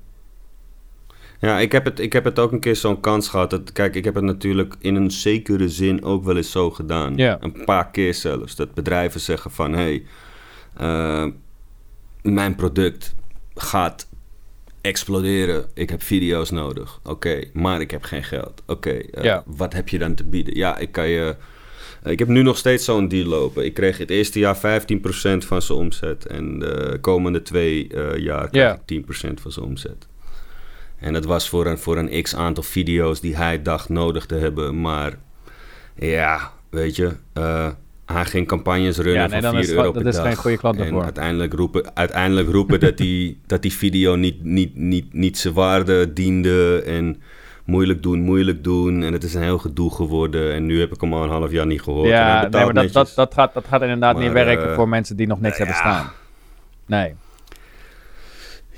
[SPEAKER 2] Ja, ik heb, het, ik heb het ook een keer zo'n kans gehad. Dat, kijk, ik heb het natuurlijk in een zekere zin ook wel eens zo gedaan.
[SPEAKER 1] Ja.
[SPEAKER 2] Een paar keer zelfs. Dat bedrijven zeggen van... Hé, hey, eh, mijn product gaat exploderen. Ik heb video's nodig. Oké, maar ik heb geen geld. Oké, eh,
[SPEAKER 1] Ja.
[SPEAKER 2] wat heb je dan te bieden? Ja, ik kan je... Ik heb nu nog steeds zo'n deal lopen. Ik kreeg het eerste jaar 15% van zijn omzet. En de komende twee eh, jaar krijg
[SPEAKER 1] Ja.
[SPEAKER 2] ik 10% van zijn omzet. En dat was voor een, voor een x aantal video's die hij dacht nodig te hebben. Maar ja, weet je, eh, hij ging campagnes runnen
[SPEAKER 1] Ja, nee,
[SPEAKER 2] van
[SPEAKER 1] dan
[SPEAKER 2] 4
[SPEAKER 1] is
[SPEAKER 2] euro per
[SPEAKER 1] dat is
[SPEAKER 2] dag.
[SPEAKER 1] geen goede klant
[SPEAKER 2] En uiteindelijk roepen, uiteindelijk roepen dat, die, dat die video niet, niet, niet, niet zijn waarde diende. En moeilijk doen, moeilijk doen. En het is een heel gedoe geworden. En nu heb ik hem al een half jaar niet gehoord.
[SPEAKER 1] Ja, nee, maar dat, dat, dat, gaat, dat gaat inderdaad niet werken
[SPEAKER 2] eh,
[SPEAKER 1] voor mensen die nog niks
[SPEAKER 2] nou
[SPEAKER 1] hebben
[SPEAKER 2] ja.
[SPEAKER 1] staan. Nee.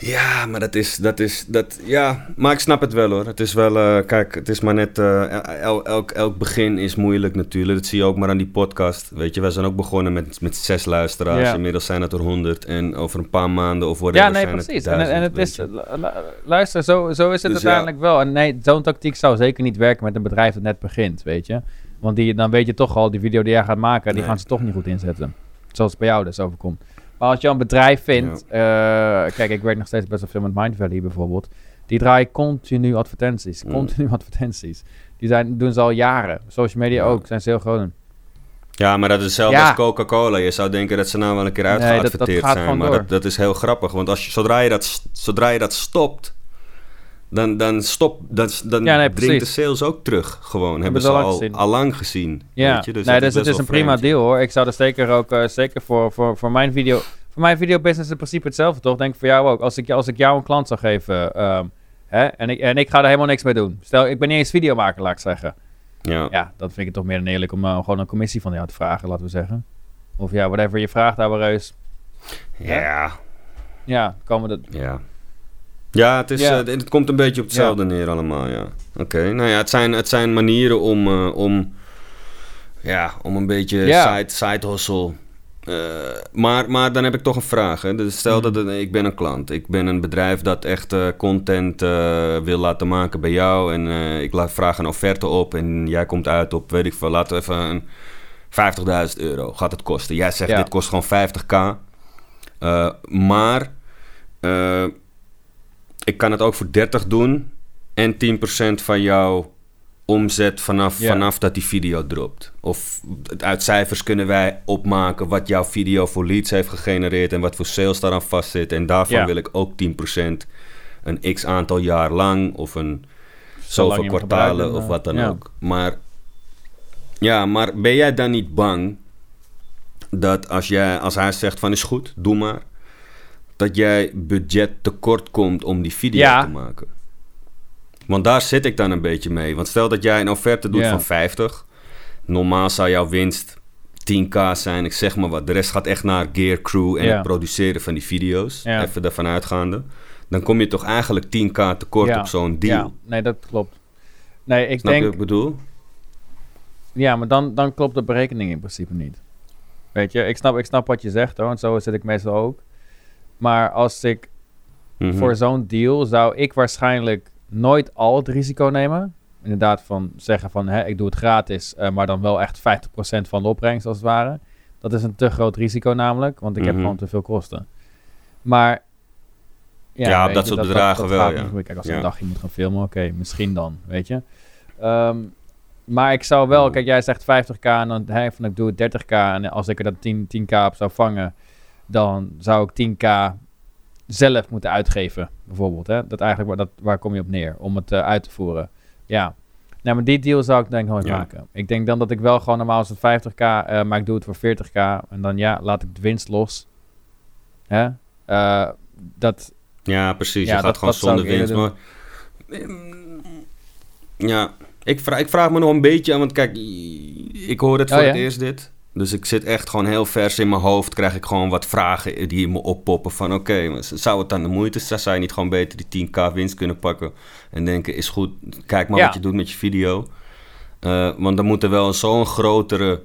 [SPEAKER 2] Ja, maar dat is, dat is, dat, ja, maar ik snap het wel hoor. Het is wel, eh, kijk, het is maar net, eh, el- elk, elk begin is moeilijk natuurlijk. Dat zie je ook maar aan die podcast. Weet je, wij zijn ook begonnen met, met zes luisteraars.
[SPEAKER 1] Ja.
[SPEAKER 2] Inmiddels zijn het er honderd. En over een paar maanden of whatever
[SPEAKER 1] Ja, nee,
[SPEAKER 2] zijn
[SPEAKER 1] precies.
[SPEAKER 2] het
[SPEAKER 1] En, en het is, luister, zo, zo is het
[SPEAKER 2] Dus ja.
[SPEAKER 1] uiteindelijk wel. En nee, zo'n tactiek zou zeker niet werken met een bedrijf dat net begint, weet je. Want die, dan weet je toch al, die video die jij gaat maken, die
[SPEAKER 2] Nee.
[SPEAKER 1] gaan ze toch niet goed inzetten. Zoals het bij jou dus overkomt. Maar als je een bedrijf vindt, eh, kijk, ik werk nog steeds best wel veel met Mind Valley bijvoorbeeld. Die draaien continu advertenties. Continu advertenties. Die zijn, doen ze al jaren. Social media ook, zijn ze heel groot in.
[SPEAKER 2] Ja, maar dat is hetzelfde
[SPEAKER 1] Ja.
[SPEAKER 2] als Coca-Cola. Je zou denken dat ze nou wel een keer
[SPEAKER 1] Nee, dat- dat
[SPEAKER 2] uitgeadverteerd zijn. Maar dat, dat is heel grappig. Want als je, zodra, je dat, zodra je dat stopt, dan, dan, stop, dan, dan
[SPEAKER 1] Ja, nee,
[SPEAKER 2] dringt de sales ook terug. Gewoon. Hebben
[SPEAKER 1] ze al lang
[SPEAKER 2] al,
[SPEAKER 1] gezien.
[SPEAKER 2] lang gezien.
[SPEAKER 1] Ja,
[SPEAKER 2] weet je? Dus
[SPEAKER 1] nee,
[SPEAKER 2] dat
[SPEAKER 1] dus het is een prima deal hoor. Ik zou er zeker ook, eh, zeker voor, voor, voor mijn video, voor mijn videobusiness in principe hetzelfde toch? Denk ik voor jou ook. Als ik, als ik jou een klant zou geven, ehm, hè, en, ik, en ik ga er helemaal niks mee doen. Stel, ik ben niet eens videomaker, laat ik zeggen.
[SPEAKER 2] Ja.
[SPEAKER 1] Ja, dan vind ik het toch meer dan eerlijk om eh, gewoon een commissie van jou te vragen, laten we zeggen. Of ja, whatever je vraagt, ouwe reus.
[SPEAKER 2] Ja.
[SPEAKER 1] Ja, komen we dat...
[SPEAKER 2] Ja. Ja, het, is,
[SPEAKER 1] Ja.
[SPEAKER 2] eh, het komt een beetje op hetzelfde neer allemaal, ja. Oké, nou ja, het zijn, het zijn manieren om, eh, om, ja, om een beetje
[SPEAKER 1] Ja.
[SPEAKER 2] side, side hustle. eh, maar, maar dan heb ik toch een vraag. Hè. Dus stel
[SPEAKER 1] Mhm.
[SPEAKER 2] dat het- ik ben een klant. Ik ben een bedrijf dat echt content wil laten maken bij jou. En ik laat, vraag een offerte op en jij komt uit op, weet ik veel, laten we even een 50.000 euro gaat het kosten. Jij zegt dit kost gewoon 50k. Eh, maar ik kan het ook voor 30 doen. En 10% van jouw omzet vanaf, vanaf dat die video dropt. Of uit cijfers kunnen wij opmaken wat jouw video voor leads heeft gegenereerd en wat voor sales daaraan vastzit. En daarvan wil ik ook 10% een x aantal jaar lang of een zoveel kwartalen of wat dan
[SPEAKER 1] ja.
[SPEAKER 2] ook. Maar ja, maar ben jij dan niet bang dat als, jij, als hij zegt van is goed, doe maar, dat jij budget tekort komt om die video
[SPEAKER 1] Ja.
[SPEAKER 2] te maken? Want daar zit ik dan een beetje mee. Want stel dat jij een offerte doet van 50. Normaal zou jouw winst 10k zijn, ik zeg maar wat. De rest gaat echt naar gear crew en het produceren van die video's. Even daarvan uitgaande. Dan kom je toch eigenlijk 10k tekort op zo'n deal.
[SPEAKER 1] Ja, nee, dat klopt. Nee, ik
[SPEAKER 2] Snap je
[SPEAKER 1] denk...
[SPEAKER 2] wat ik bedoel?
[SPEAKER 1] Ja, maar dan, dan klopt de berekening in principe niet. Weet je, ik snap, ik snap wat je zegt hoor, en zo zit ik meestal ook. Maar als ik
[SPEAKER 2] Mhm.
[SPEAKER 1] voor zo'n deal zou ik waarschijnlijk nooit al het risico nemen. inderdaad van zeggen van hè, ik doe het gratis, eh, maar dan wel echt 50% van de opbrengst als het ware. Dat is een te groot risico namelijk, want ik heb
[SPEAKER 2] Mhm.
[SPEAKER 1] gewoon te veel kosten. Maar
[SPEAKER 2] Ja, dat
[SPEAKER 1] je,
[SPEAKER 2] soort bedragen wel, ja.
[SPEAKER 1] Kijk, als je
[SPEAKER 2] Ja.
[SPEAKER 1] een dagje moet gaan filmen, oké, misschien dan, weet je. Ehm, maar ik zou wel, kijk, jij zegt 50k en dan hè, van ik doe het 30k en als ik er dan 10, 10k op zou vangen, dan zou ik 10k zelf moeten uitgeven, bijvoorbeeld. Hè? Dat eigenlijk, waar, dat, waar kom je op neer? Om het eh, uit te voeren. Ja. Nou, maar die deal zou ik denk ik nooit
[SPEAKER 2] Ja.
[SPEAKER 1] maken. Ik denk dan dat ik wel gewoon normaal is het 50k, eh, maar ik doe het voor 40k. En dan ja, laat ik de winst los. Hè? Eh, dat,
[SPEAKER 2] Ja, precies.
[SPEAKER 1] Ja,
[SPEAKER 2] je gaat
[SPEAKER 1] dat-
[SPEAKER 2] gewoon zonder winst. Maar, ja, ik vraag, ik vraag me nog een beetje aan, want kijk, ik hoor het
[SPEAKER 1] Oh,
[SPEAKER 2] voor
[SPEAKER 1] ja?
[SPEAKER 2] het eerst dit. Dus ik zit echt gewoon heel vers in mijn hoofd. Krijg ik gewoon wat vragen die in me oppoppen. Van oké, zou het dan de moeite zijn? Zou je niet gewoon beter die 10k winst kunnen pakken? En denken, is goed, kijk maar
[SPEAKER 1] Ja.
[SPEAKER 2] wat je doet met je video. Eh, want dan moet er wel zo'n grotere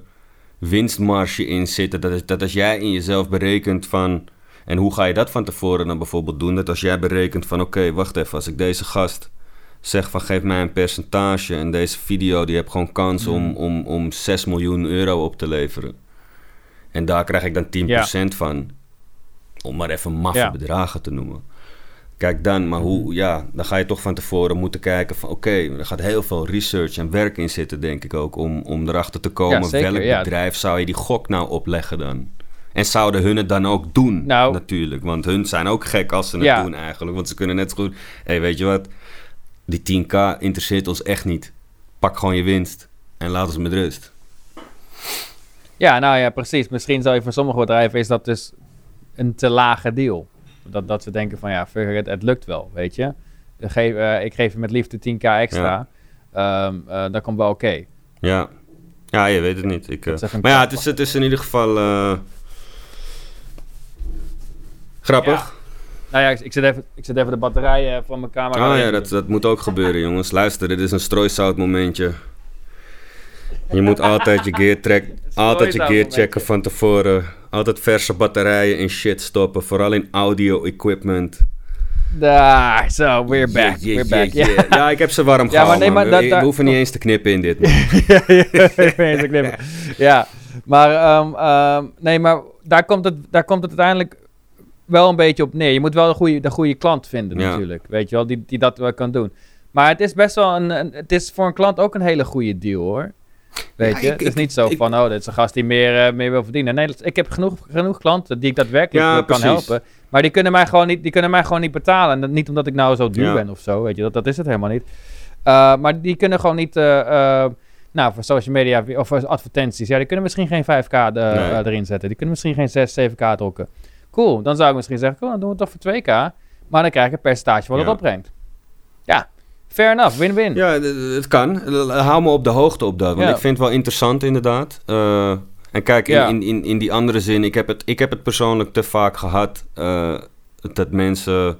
[SPEAKER 2] winstmarge in zitten. Dat, is, dat als jij in jezelf berekent van... En hoe ga je dat van tevoren dan bijvoorbeeld doen? Dat als jij berekent van... Oké, wacht even. Als ik deze gast zeg van geef mij een percentage... En deze video die heeft gewoon kans om,
[SPEAKER 1] Mm.
[SPEAKER 2] om, om 6 miljoen euro op te leveren. En daar krijg ik dan 10% van. Om maar even maffe
[SPEAKER 1] Ja.
[SPEAKER 2] bedragen te noemen. Kijk dan, maar hoe, ja, dan ga je toch van tevoren moeten kijken van oké, er gaat heel veel research en werk in zitten, denk ik ook, om, om erachter te komen
[SPEAKER 1] Ja, zeker,
[SPEAKER 2] welk bedrijf zou je die gok nou opleggen dan. En zouden hun het dan ook doen,
[SPEAKER 1] Nou-
[SPEAKER 2] natuurlijk. Want hun zijn ook gek als ze het doen eigenlijk. Want ze kunnen net zo goed, hé, hey, weet je wat, die 10k interesseert ons echt niet. Pak gewoon je winst en laat ons met rust.
[SPEAKER 1] ja, nou ja, precies. Misschien zou je voor sommige bedrijven is dat dus een te lage deal. Dat, dat ze denken van ja, it, het lukt wel, weet je. Ik geef, eh, ik geef je met liefde 10k extra. Ehm, eh, dat komt wel oké.
[SPEAKER 2] Ja. Ja, je weet het niet. Ik, eh, maar ja, het is, het is in ieder geval eh, grappig.
[SPEAKER 1] Nou ja, ik, ik, zet even, ik zet even de batterijen van mijn camera
[SPEAKER 2] Oh
[SPEAKER 1] in.
[SPEAKER 2] ja, dat, dat moet ook gebeuren, jongens. Luister, dit is een strooisout momentje. Je moet altijd je gear, track, altijd je gear checken van tevoren. Altijd verse batterijen in shit stoppen. Vooral in audio equipment.
[SPEAKER 1] Daar, zo, we're back,
[SPEAKER 2] Yeah,
[SPEAKER 1] we're back.
[SPEAKER 2] yeah,
[SPEAKER 1] Ja.
[SPEAKER 2] yeah. Ja, ik heb ze warm
[SPEAKER 1] Ja,
[SPEAKER 2] gehouden.
[SPEAKER 1] maar nee, maar dat-
[SPEAKER 2] We- hoeven niet eens te knippen in dit.
[SPEAKER 1] ja, ja, ja, maar, ehm, ehm, nee, maar daar komt, het, daar komt het uiteindelijk wel een beetje op neer. Je moet wel de goede, de goede klant vinden
[SPEAKER 2] Ja.
[SPEAKER 1] natuurlijk, weet je wel, die, die dat wel kan doen. Maar het is best wel een, een- het is voor een klant ook een hele goede deal hoor. Weet
[SPEAKER 2] Ja,
[SPEAKER 1] je,
[SPEAKER 2] ik-
[SPEAKER 1] het is
[SPEAKER 2] ik-
[SPEAKER 1] niet zo
[SPEAKER 2] ik-
[SPEAKER 1] van, oh, dit is een gast die meer, eh, meer wil verdienen. Nee, ik heb genoeg, genoeg klanten die ik daadwerkelijk
[SPEAKER 2] Ja,
[SPEAKER 1] kan
[SPEAKER 2] precies.
[SPEAKER 1] helpen. Maar die kunnen mij gewoon niet, die kunnen mij gewoon niet betalen. En dat niet omdat ik nou zo duur
[SPEAKER 2] Ja.
[SPEAKER 1] ben of zo, weet je, dat, dat is het helemaal niet. Uh, maar die kunnen gewoon niet, uh, uh, nou, voor social media of voor advertenties, ja, die kunnen misschien geen 5k de,
[SPEAKER 2] Nee.
[SPEAKER 1] uh, erin zetten. Die kunnen misschien geen 6, 7k drukken. Cool, dan zou ik misschien zeggen, cool, dan doen we het toch voor 2k. Maar dan krijg ik een percentage wat
[SPEAKER 2] Ja.
[SPEAKER 1] het opbrengt. Ja, fair enough, win-win.
[SPEAKER 2] Ja, het kan. Hou me op de hoogte op dat. Want
[SPEAKER 1] Ja.
[SPEAKER 2] ik vind het wel interessant inderdaad. Eh, en kijk, in,
[SPEAKER 1] Ja.
[SPEAKER 2] in, in, in die andere zin, ik heb, het, ik heb het persoonlijk te vaak gehad eh, dat mensen.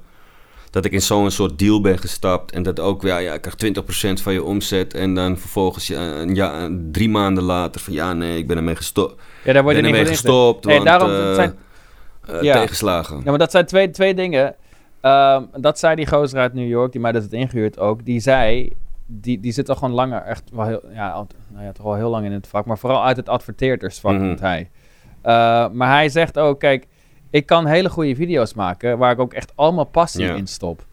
[SPEAKER 2] Dat ik in zo'n soort deal ben gestapt. En dat ook, ja, ja, ik krijg 20% van je omzet. En dan vervolgens ja, een, ja, drie maanden later van ja, nee, ik ben ermee gestopt.
[SPEAKER 1] Ja, daar word je
[SPEAKER 2] ben
[SPEAKER 1] niet ingezet.
[SPEAKER 2] gestopt.
[SPEAKER 1] Nee,
[SPEAKER 2] want,
[SPEAKER 1] daarom, het zijn-
[SPEAKER 2] eh,
[SPEAKER 1] Ja.
[SPEAKER 2] tegenslagen.
[SPEAKER 1] Ja, maar dat zijn twee, twee dingen. Ehm, dat zei die gozer uit New York, die mij dat had ingehuurd ook. Die zei, die, die zit al gewoon langer, echt wel heel, ja, al- nou ja, toch wel heel lang in het vak. Maar vooral uit het adverteerdersvak
[SPEAKER 2] Mhm.
[SPEAKER 1] komt hij. Eh, maar hij zegt ook, kijk, ik kan hele goede video's maken... waar ik ook echt allemaal passie in stop.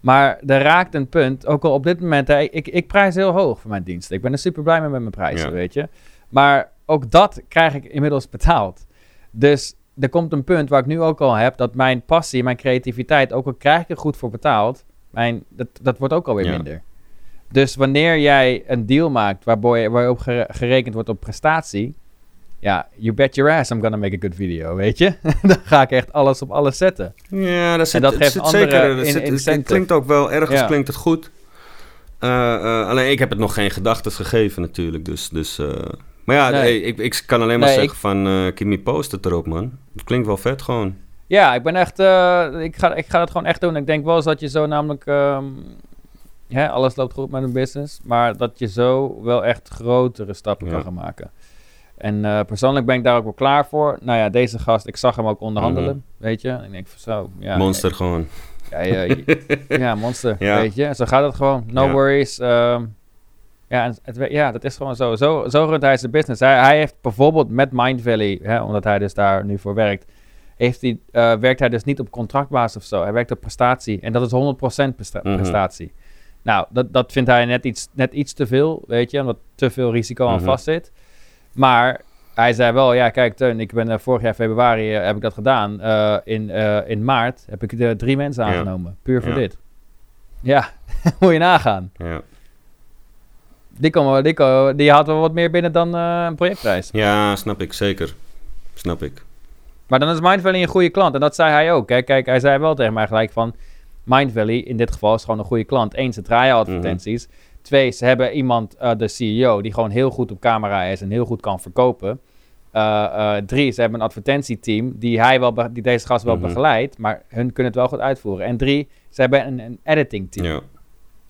[SPEAKER 1] Maar er raakt een punt, ook al op dit moment... Hè, ik, ik prijs heel hoog voor mijn diensten. Ik ben er super blij mee met mijn prijzen, weet je. Maar ook dat krijg ik inmiddels betaald. Dus er komt een punt waar ik nu ook al heb... dat mijn passie, mijn creativiteit... ook al krijg ik er goed voor betaald... Mijn, dat, dat wordt ook alweer
[SPEAKER 2] Ja.
[SPEAKER 1] minder. Dus wanneer jij een deal maakt... waarbij, waarop gere- gerekend wordt op prestatie... ja, you bet your ass I'm gonna make a good video, weet je? Dan ga ik echt alles op alles zetten.
[SPEAKER 2] Ja, dat zit,
[SPEAKER 1] dat geeft
[SPEAKER 2] zit zeker. er
[SPEAKER 1] in-
[SPEAKER 2] zit- het klinkt ook wel, ergens
[SPEAKER 1] Ja.
[SPEAKER 2] klinkt het goed. Eh, eh, alleen ik heb het nog geen gedachten gegeven natuurlijk. Dus, dus, eh, maar ja,
[SPEAKER 1] Nee.
[SPEAKER 2] hey, ik, ik kan alleen maar
[SPEAKER 1] Nee,
[SPEAKER 2] zeggen van, eh keep me posted erop man. Het klinkt wel vet gewoon.
[SPEAKER 1] Ja, ik ben echt... eh, ik, ga, ik ga dat gewoon echt doen. Ik denk wel eens dat je zo namelijk... ehm, hè, alles loopt goed met een business. Maar dat je zo wel echt grotere stappen
[SPEAKER 2] Ja.
[SPEAKER 1] kan gaan maken. En eh, persoonlijk ben ik daar ook wel klaar voor. Nou ja, deze gast, ik zag hem ook onderhandelen, weet je. En ik denk van zo, ja.
[SPEAKER 2] Mhm. Monster gewoon.
[SPEAKER 1] Ja, ja, ja, monster, weet je. Zo gaat het gewoon. No worries. ehm, Ja, het, ja, dat is gewoon zo. Zo, zo runt hij zijn business. Hij, hij heeft bijvoorbeeld met Mind Valley, hè, omdat hij dus daar nu voor werkt, heeft hij, eh, werkt hij dus niet op contractbasis of zo. Hij werkt op prestatie. En dat is 100% presta-
[SPEAKER 2] Mhm.
[SPEAKER 1] prestatie. Nou, dat, dat vindt hij net iets, net iets te veel, weet je, omdat te veel risico aan
[SPEAKER 2] Mhm.
[SPEAKER 1] vast zit. Maar hij zei wel, ja, kijk, Teun, ik ben eh, vorig jaar februari eh, heb ik dat gedaan. In, in maart heb ik er drie mensen
[SPEAKER 2] Ja.
[SPEAKER 1] aangenomen, puur voor
[SPEAKER 2] Ja.
[SPEAKER 1] dit. Ja, moet je nagaan.
[SPEAKER 2] Ja.
[SPEAKER 1] Die, kon, wel- die, die had wel wat meer binnen dan eh, een projectprijs.
[SPEAKER 2] ja, snap ik, zeker. Snap ik.
[SPEAKER 1] Maar dan is Mind Valley een goede klant. En dat zei hij ook. Kijk, kijk hij zei wel tegen mij gelijk van... Mind Valley, in dit geval, is gewoon een goede klant. Eén, ze draaien advertenties. Twee, ze hebben iemand, eh, de CEO, die gewoon heel goed op camera is en heel goed kan verkopen. Eh, drie, ze hebben een advertentieteam die, hij wel die deze gast wel
[SPEAKER 2] Mhm.
[SPEAKER 1] begeleidt, maar hun kunnen het wel goed uitvoeren. En drie, ze hebben een, een editing team.
[SPEAKER 2] Ja.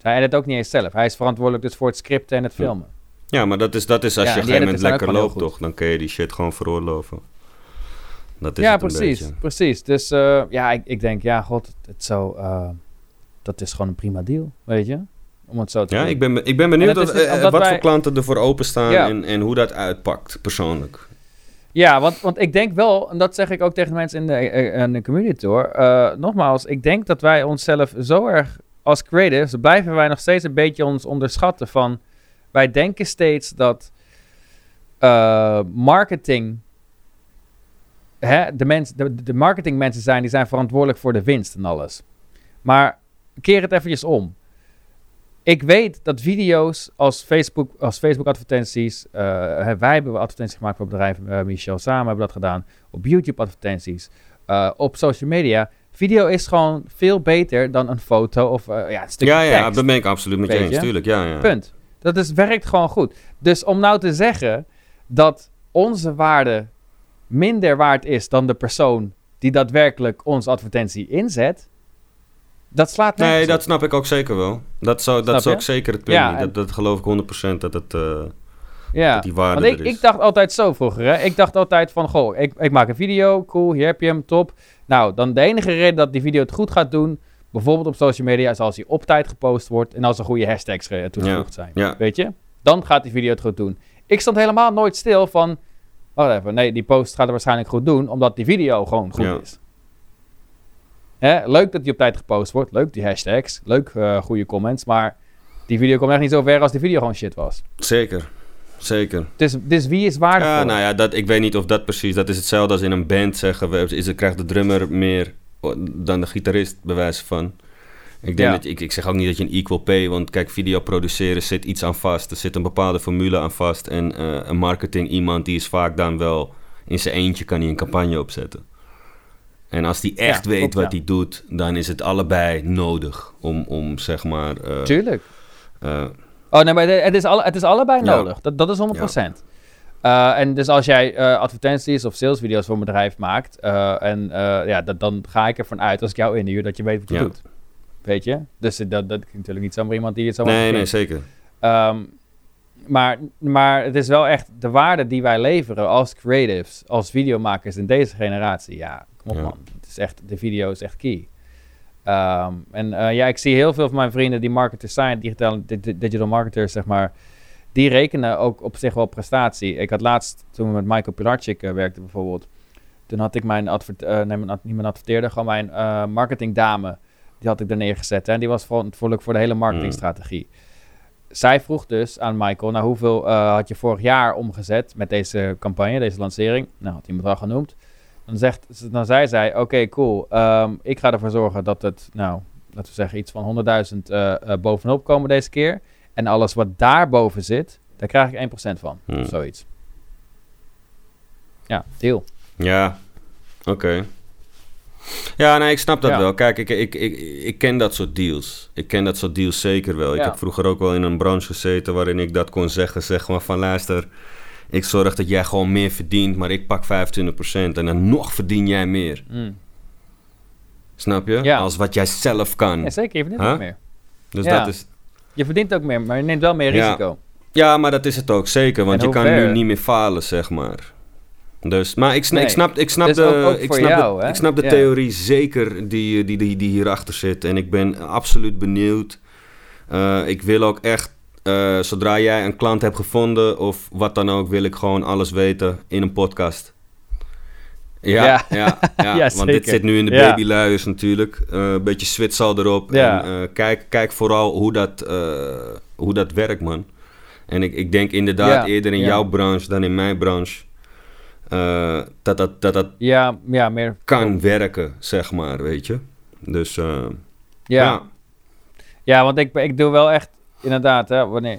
[SPEAKER 1] Hij edit ook niet eens zelf. Hij is verantwoordelijk dus voor het scripten en het filmen.
[SPEAKER 2] Ja, maar dat is, dat is als
[SPEAKER 1] Ja,
[SPEAKER 2] je op een gegeven moment lekker loopt, toch? Dan kun je die shit gewoon veroorloven. Dat is
[SPEAKER 1] ja, precies. Precies. Dus eh, ja, ik, ik denk, ja, god, het, het zou, eh, dat is gewoon een prima deal, weet je? Om het zo te
[SPEAKER 2] Ja,
[SPEAKER 1] doen.
[SPEAKER 2] ik ben, ik ben benieuwd
[SPEAKER 1] dat
[SPEAKER 2] eh, wat
[SPEAKER 1] wij-
[SPEAKER 2] voor klanten er voor openstaan
[SPEAKER 1] Ja.
[SPEAKER 2] en, en hoe dat uitpakt, persoonlijk.
[SPEAKER 1] Ja, want, want ik denk wel, en dat zeg ik ook tegen de mensen in de, in de community hoor. eh, nogmaals, ik denk dat wij onszelf zo erg als creatives, blijven wij nog steeds een beetje ons onderschatten van, wij denken steeds dat eh, marketing, hè, de, mens, de, de marketingmensen zijn, die zijn verantwoordelijk voor de winst en alles. Maar keer het eventjes om. Ik weet dat video's als Facebook, als Facebook advertenties, eh, wij hebben advertenties gemaakt voor het bedrijf, eh, Michel samen hebben dat gedaan, op YouTube advertenties, op social media. Video is gewoon veel beter dan een foto of eh, ja, een stukje
[SPEAKER 2] Ja, ja, dat ben ik absoluut met je eens, tuurlijk. Ja, ja.
[SPEAKER 1] Punt. Dat is, werkt gewoon goed. Dus om nou te zeggen dat onze waarde minder waard is dan de persoon die daadwerkelijk onze advertentie inzet, dat slaat
[SPEAKER 2] Nee, dat snap ik ook zeker wel. Dat, zou, dat is ook zeker het punt
[SPEAKER 1] Ja, en-
[SPEAKER 2] Dat, dat geloof ik 100% dat, het, eh,
[SPEAKER 1] Ja,
[SPEAKER 2] dat die waarde
[SPEAKER 1] want ik, dacht altijd zo vroeger. Hè? Ik dacht altijd van, goh, ik, ik maak een video, cool, hier heb je hem, top. Nou, dan de enige reden dat die video het goed gaat doen, bijvoorbeeld op social media, is als hij op tijd gepost wordt en als er goede hashtags eh, toegevoegd zijn.
[SPEAKER 2] ja.
[SPEAKER 1] Weet je? Dan gaat die video het goed doen. Ik stond helemaal nooit stil van, wacht even, nee, die post gaat het waarschijnlijk goed doen, omdat die video gewoon goed
[SPEAKER 2] Ja.
[SPEAKER 1] is. Hè? Leuk dat die op tijd gepost wordt, leuk die hashtags, leuk eh, goede comments, maar die video komt echt niet zo ver als die video gewoon shit was.
[SPEAKER 2] Zeker, zeker.
[SPEAKER 1] Dus, dus wie is waardevol?
[SPEAKER 2] Ja, nou ja, dat, ik weet niet of dat precies... Dat is hetzelfde als in een band zeggen... We, is, krijgt de drummer meer dan de gitarist, bij wijze van. Ik, denk
[SPEAKER 1] Ja.
[SPEAKER 2] dat, ik, ik zeg ook niet dat je een equal pay... Want kijk, video produceren zit iets aan vast. Er zit een bepaalde formule aan vast. En eh, een marketing iemand die is vaak dan wel... In zijn eentje kan hij een campagne opzetten. En als die echt
[SPEAKER 1] Ja,
[SPEAKER 2] weet
[SPEAKER 1] klopt,
[SPEAKER 2] wat
[SPEAKER 1] ja.
[SPEAKER 2] hij doet... Dan is het allebei nodig om, om zeg maar... eh,
[SPEAKER 1] Tuurlijk.
[SPEAKER 2] eh,
[SPEAKER 1] Oh nee, maar het is, alle, het is allebei
[SPEAKER 2] Ja.
[SPEAKER 1] nodig. Dat, dat is 100%. Eh, en dus als jij eh, advertenties of salesvideo's voor een bedrijf maakt, eh, en ja, dat, dan ga ik ervan uit als ik jou inhuur dat je weet wat je
[SPEAKER 2] Ja.
[SPEAKER 1] doet. Weet je? Dus dat, dat is natuurlijk niet zomaar iemand die het zo
[SPEAKER 2] nee, nee, zeker.
[SPEAKER 1] Ehm, maar, maar het is wel echt de waarde die wij leveren als creatives, als videomakers in deze generatie. Ja, kom op
[SPEAKER 2] Ja.
[SPEAKER 1] man. Het is echt, de video is echt key. Ehm, en eh, ja, ik zie heel veel van mijn vrienden die marketers zijn, digitale, digital marketers, zeg maar. Die rekenen ook op zich wel prestatie. Ik had laatst, toen we met Michael Pilarczyk eh, werkten bijvoorbeeld, toen had ik mijn, advert, eh, nee, mijn ad- niet mijn adverteerder, gewoon mijn marketingdame, die had ik er neergezet. hè, En die was verantwoordelijk voor de hele marketingstrategie. Zij vroeg dus aan Michael, nou hoeveel had je vorig jaar omgezet met deze campagne, deze lancering? Nou, had hij een bedrag genoemd. Dan, zegt, dan zei zij, oké, cool, ehm, ik ga ervoor zorgen dat het, nou, laten we zeggen iets van 100.000 eh, eh, bovenop komen deze keer. En alles wat daarboven zit, daar krijg ik 1% van,
[SPEAKER 2] Hmm.
[SPEAKER 1] of zoiets. Ja, deal.
[SPEAKER 2] Ja, oké. Ja, nee, ik snap dat
[SPEAKER 1] Ja.
[SPEAKER 2] wel. Kijk, ik, ik, ik, ik ken dat soort deals. Ik ken dat soort deals zeker wel. Ik heb vroeger ook wel in een branche gezeten waarin ik dat kon zeggen. Zeg maar van luister, ik zorg dat jij gewoon meer verdient, maar ik pak 25% en dan nog verdien jij meer.
[SPEAKER 1] Mm.
[SPEAKER 2] Snap je?
[SPEAKER 1] Ja.
[SPEAKER 2] Als wat jij zelf kan.
[SPEAKER 1] Ja, zeker, je verdient
[SPEAKER 2] Huh?
[SPEAKER 1] ook meer.
[SPEAKER 2] Dus
[SPEAKER 1] Ja.
[SPEAKER 2] dat is...
[SPEAKER 1] Je verdient ook meer, maar je neemt wel meer risico.
[SPEAKER 2] Ja, maar dat is het ook zeker, want je kan nu niet meer falen, zeg maar. Dus, maar ik, sna- ik
[SPEAKER 1] Nee.
[SPEAKER 2] snap, ik snap
[SPEAKER 1] Dus
[SPEAKER 2] de,
[SPEAKER 1] ook- ook
[SPEAKER 2] ik snap
[SPEAKER 1] jou,
[SPEAKER 2] de,
[SPEAKER 1] hè?
[SPEAKER 2] ik snap de
[SPEAKER 1] Ja.
[SPEAKER 2] theorie zeker die, die, die, die hierachter zit. En ik ben absoluut benieuwd. Eh, ik wil ook echt eh, zodra jij een klant hebt gevonden of wat dan ook, wil ik gewoon alles weten in een podcast. Ja, ja,
[SPEAKER 1] Ja.
[SPEAKER 2] ja,
[SPEAKER 1] Ja,
[SPEAKER 2] want dit zit nu in de
[SPEAKER 1] Ja.
[SPEAKER 2] babyluiers natuurlijk. Eh, Een beetje zwitsal erop. En, eh, kijk, kijk vooral hoe dat, hoe dat werkt, man. En ik, ik denk inderdaad eerder in jouw branche dan in mijn branche. dat, dat, dat dat
[SPEAKER 1] Ja, ja, meer.
[SPEAKER 2] kan werken, zeg maar, weet je. Dus
[SPEAKER 1] Ja,
[SPEAKER 2] ja.
[SPEAKER 1] ja. want ik, ik doe wel echt, inderdaad, hè, wanneer,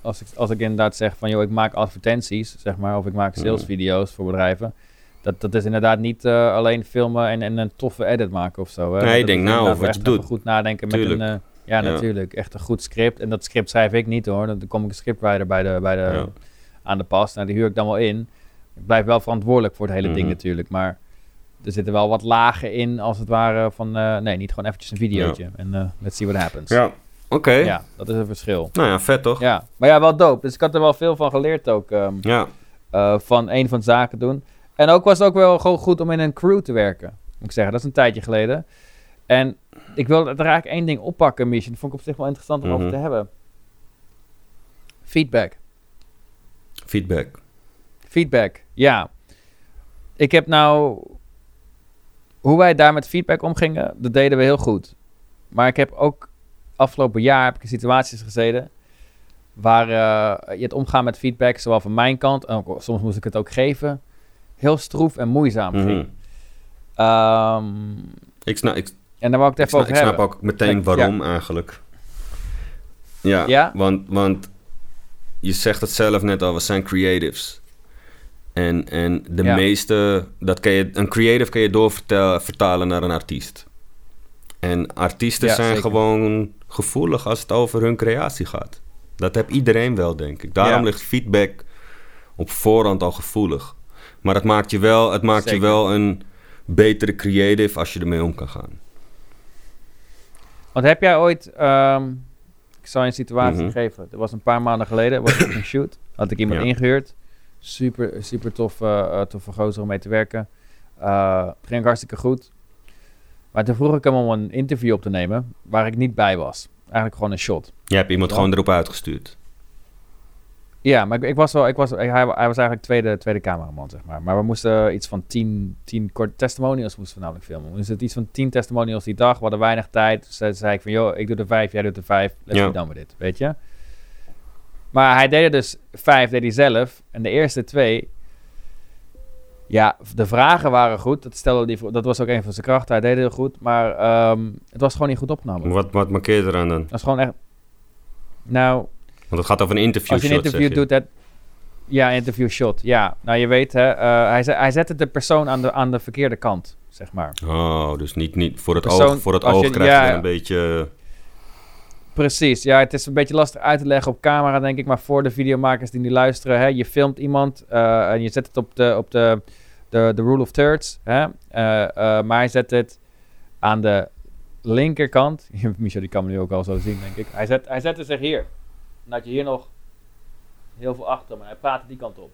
[SPEAKER 1] als, ik, als ik inderdaad zeg van, joh, ik maak advertenties, zeg maar, of ik maak
[SPEAKER 2] Mhm.
[SPEAKER 1] salesvideo's voor bedrijven. Dat, dat is inderdaad niet eh, alleen filmen en, en een toffe edit maken of zo. Hè.
[SPEAKER 2] Nee,
[SPEAKER 1] is
[SPEAKER 2] na
[SPEAKER 1] inderdaad
[SPEAKER 2] over wat
[SPEAKER 1] echt
[SPEAKER 2] je
[SPEAKER 1] even
[SPEAKER 2] doet.
[SPEAKER 1] goed nadenken met een... eh, ja,
[SPEAKER 2] Ja.
[SPEAKER 1] natuurlijk. Echt een goed script. En dat script schrijf ik niet hoor. Dan kom ik een scriptwriter bij de, bij de,
[SPEAKER 2] Ja.
[SPEAKER 1] aan de pas. Nou, die huur ik dan wel in. Ik blijf wel verantwoordelijk voor het hele ding
[SPEAKER 2] Mhm.
[SPEAKER 1] natuurlijk. Maar er zitten wel wat lagen in, als het ware, van... eh, nee, niet gewoon eventjes een videootje. En let's see what happens.
[SPEAKER 2] Ja, oké.
[SPEAKER 1] Ja, dat is een verschil.
[SPEAKER 2] Nou ja, vet toch?
[SPEAKER 1] Ja, maar ja, wel dope. Dus ik had er wel veel van geleerd ook. ehm,
[SPEAKER 2] Ja.
[SPEAKER 1] eh, van een van de zaken doen. En ook was het ook wel gewoon goed om in een crew te werken. Moet ik zeggen, dat is een tijdje geleden. En ik wil er eigenlijk één ding oppakken, Mission. Dat vond ik op zich wel interessant om over
[SPEAKER 2] Mhm.
[SPEAKER 1] te hebben. Feedback.
[SPEAKER 2] Feedback.
[SPEAKER 1] Feedback, ja. Ik heb nou... Hoe wij daar met feedback omgingen, dat deden we heel goed. Maar ik heb ook afgelopen jaar heb ik in situaties gezeten... waar eh, je het omgaan met feedback, zowel van mijn kant... en ook, soms moest ik het ook geven... heel stroef en moeizaam ging.
[SPEAKER 2] Mhm.
[SPEAKER 1] Ehm,
[SPEAKER 2] Ik snap, ik,
[SPEAKER 1] en daar wou ik
[SPEAKER 2] ik
[SPEAKER 1] het even
[SPEAKER 2] snap, ik snap ook meteen waarom eigenlijk. Ja,
[SPEAKER 1] Ja?
[SPEAKER 2] Want, want je zegt het zelf net al, we zijn creatives. En, en de
[SPEAKER 1] Ja.
[SPEAKER 2] meeste, dat kan je, een creative kan je doorvertalen naar een artiest. En artiesten zijn
[SPEAKER 1] zeker.
[SPEAKER 2] gewoon gevoelig als het over hun creatie gaat. Dat heb iedereen wel, denk ik. Daarom
[SPEAKER 1] Ja.
[SPEAKER 2] ligt feedback op voorhand al gevoelig. Maar het maakt je wel, het maakt je wel een betere creative als je ermee om kan gaan.
[SPEAKER 1] Want heb jij ooit... ehm, ik zal je een situatie
[SPEAKER 2] Mhm.
[SPEAKER 1] geven. Dat was een paar maanden geleden. was een shoot. Had ik iemand
[SPEAKER 2] Ja.
[SPEAKER 1] ingehuurd. Super, super tof, eh, eh, toffe gozer om mee te werken. Eh, het ging ook hartstikke goed. Maar toen vroeg ik hem om een interview op te nemen... waar ik niet bij was. Eigenlijk gewoon een shot.
[SPEAKER 2] Je hebt iemand
[SPEAKER 1] Ja.
[SPEAKER 2] gewoon erop uitgestuurd.
[SPEAKER 1] Ja, maar ik, ik was wel... Ik was, hij, hij was eigenlijk tweede, tweede cameraman, zeg maar. Maar we moesten iets van tien, tien korte testimonials moesten we namelijk filmen. We moesten iets van tien testimonials die dag. We hadden weinig tijd. Dus zei ik van, joh, ik doe er vijf, jij doet er vijf. Let's
[SPEAKER 2] Ja.
[SPEAKER 1] be done with it, weet je? Maar hij deed er dus vijf, deed hij zelf. En de eerste twee... Ja, de vragen waren goed. Dat, stelde die, dat was ook een van zijn krachten. Hij deed heel goed. Maar ehm, het was gewoon niet goed opgenomen.
[SPEAKER 2] Wat, wat markeer je eraan dan?
[SPEAKER 1] Dat was gewoon echt... Nou,
[SPEAKER 2] Want het gaat over een interview
[SPEAKER 1] als je een
[SPEAKER 2] shot,
[SPEAKER 1] interview doet, dat... Ja, interview shot. Ja, nou je weet, hè, eh, hij, zet, hij zette de persoon aan de, aan de verkeerde kant, zeg maar.
[SPEAKER 2] Oh, dus niet, niet voor het
[SPEAKER 1] Persoon-
[SPEAKER 2] oog, voor het oog
[SPEAKER 1] je-
[SPEAKER 2] krijg je
[SPEAKER 1] ja,
[SPEAKER 2] een beetje...
[SPEAKER 1] Precies, ja, het is een beetje lastig uit te leggen op camera, denk ik. Maar voor de videomakers die nu luisteren, hè, je filmt iemand eh, en je zet het op de, op de, de, de rule of thirds. Hè, eh, eh, maar hij zet het aan de linkerkant. Michel, die kan me nu ook al zo zien, denk ik. Hij, zet, hij zette zich hier. Dan had je hier nog heel veel achter, maar hij praatte die kant op.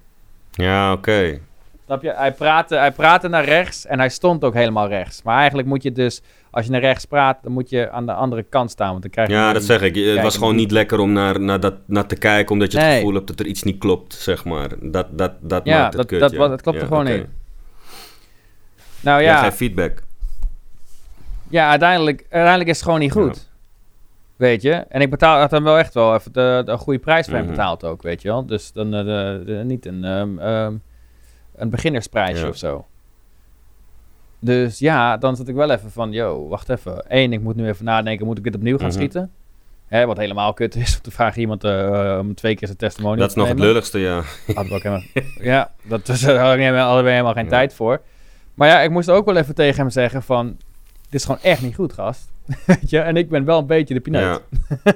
[SPEAKER 2] Ja, oké.
[SPEAKER 1] Snap je? Hij praatte, hij praatte naar rechts en hij stond ook helemaal rechts. Maar eigenlijk moet je dus, als je naar rechts praat, dan moet je aan de andere kant staan. Want dan krijg je
[SPEAKER 2] Ja,
[SPEAKER 1] een-
[SPEAKER 2] dat zeg ik. Het was gewoon niet lekker om naar, naar, dat, naar te kijken, omdat je het gevoel hebt dat er iets niet klopt, zeg maar. Dat, dat, dat
[SPEAKER 1] Ja,
[SPEAKER 2] maakt het
[SPEAKER 1] dat-
[SPEAKER 2] kut,
[SPEAKER 1] dat
[SPEAKER 2] ja.
[SPEAKER 1] was- het klopte
[SPEAKER 2] Ja,
[SPEAKER 1] gewoon niet. Nou
[SPEAKER 2] Ja,
[SPEAKER 1] ja,
[SPEAKER 2] geen feedback.
[SPEAKER 1] ja uiteindelijk, uiteindelijk is het gewoon niet goed. Weet je? En ik betaal, had dan wel echt wel even de, de goede prijs voor hem
[SPEAKER 2] Mhm.
[SPEAKER 1] betaald ook, weet je wel. Dus dan eh, de, de- niet een, ehm, ehm, een beginnersprijsje
[SPEAKER 2] Ja.
[SPEAKER 1] of zo. Dus ja, dan zat ik wel even van, yo, wacht even. Eén, ik moet nu even nadenken, moet ik dit opnieuw gaan
[SPEAKER 2] Mhm.
[SPEAKER 1] schieten? Hè, wat helemaal kut is, om te vragen iemand eh, om twee keer zijn testimonial
[SPEAKER 2] Dat is nog het lulligste, ja.
[SPEAKER 1] Hadden we ook helemaal, ja, dat is, daar hadden we helemaal- hadden we helemaal geen
[SPEAKER 2] Ja.
[SPEAKER 1] tijd voor. Maar ja, ik moest ook wel even tegen hem zeggen van... Dit is gewoon echt niet goed, gast. Weet je? En ik ben wel een beetje de pineut.
[SPEAKER 2] Ja.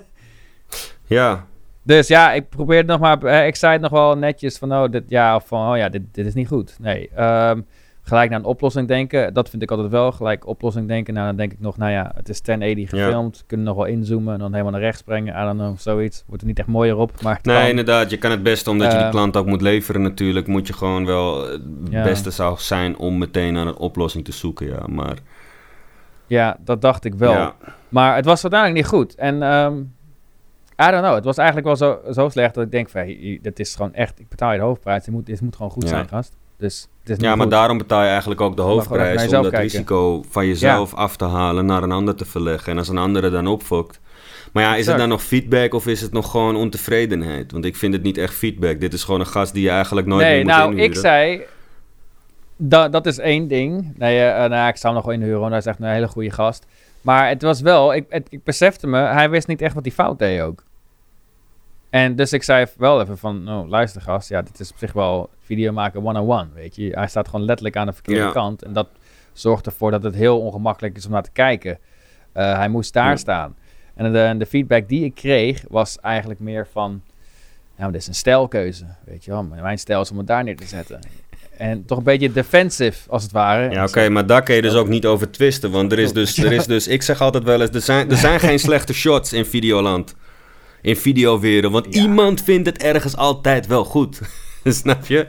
[SPEAKER 2] ja,
[SPEAKER 1] Dus ja, ik probeer het nog maar... eh, ik zei het nog wel netjes van... Oh, dit, ja, of van, oh ja, dit, dit is niet goed. Nee, ehm, gelijk naar een oplossing denken. Dat vind ik altijd wel. Gelijk oplossing denken. Nou, dan denk ik nog... Nou ja, het is 1080
[SPEAKER 2] Ja.
[SPEAKER 1] gefilmd. Kunnen nog wel inzoomen en dan helemaal naar rechts brengen. I don't know, zoiets. Wordt er niet echt mooier op, maar
[SPEAKER 2] nee,
[SPEAKER 1] kan.
[SPEAKER 2] inderdaad. Je kan het beste, omdat je die
[SPEAKER 1] Eh,
[SPEAKER 2] klant ook moet leveren natuurlijk, moet je gewoon wel... Het
[SPEAKER 1] Ja.
[SPEAKER 2] beste zou zijn om meteen naar een oplossing te zoeken, ja. Maar
[SPEAKER 1] Ja, dat dacht ik wel.
[SPEAKER 2] ja,
[SPEAKER 1] Maar het was uiteindelijk niet goed. En ehm, I don't know. Het was eigenlijk wel zo, zo slecht dat ik denk van, dit is gewoon echt, ik betaal je de hoofdprijs. Dit moet, dit moet gewoon goed
[SPEAKER 2] Ja.
[SPEAKER 1] zijn, gast. Dus het is niet
[SPEAKER 2] Ja, maar
[SPEAKER 1] goed.
[SPEAKER 2] daarom betaal je eigenlijk ook de hoofdprijs om dat
[SPEAKER 1] kijken.
[SPEAKER 2] risico van jezelf af te halen naar een ander te verleggen. En als een andere dan opfokt. Maar ja, is het dan nog feedback of is het nog gewoon ontevredenheid? Want ik vind het niet echt feedback. Dit is gewoon een gast die je eigenlijk nooit
[SPEAKER 1] nee,
[SPEAKER 2] meer moet
[SPEAKER 1] nou,
[SPEAKER 2] inhuren.
[SPEAKER 1] ik zei, da, dat is één ding. Nee, eh, nou, ja, ik zou hem nog wel inhuren, want hij is echt een hele goede gast. Maar het was wel, ik, het- ik besefte me, hij wist niet echt wat hij fout deed ook. En dus ik zei wel even van, oh, luister gast, ja, dit is op zich wel video maken one-on-one, weet je. Hij staat gewoon letterlijk aan de verkeerde
[SPEAKER 2] Ja.
[SPEAKER 1] kant. En dat zorgt ervoor dat het heel ongemakkelijk is om naar te kijken. Eh, hij moest daar
[SPEAKER 2] Ja.
[SPEAKER 1] staan. En de, de feedback die ik kreeg, was eigenlijk meer van... Maar dit is een stijlkeuze, weet je wel. Mijn stijl is om het daar neer te zetten. En toch een beetje defensive, als het ware.
[SPEAKER 2] Ja, oké, maar daar kun je dus ook niet over twisten. Want er is dus, er is dus ik zeg altijd wel eens, er zijn, er zijn geen slechte shots in Videoland. In videowereld. Want
[SPEAKER 1] Ja.
[SPEAKER 2] iemand vindt het ergens altijd wel goed. Snap je?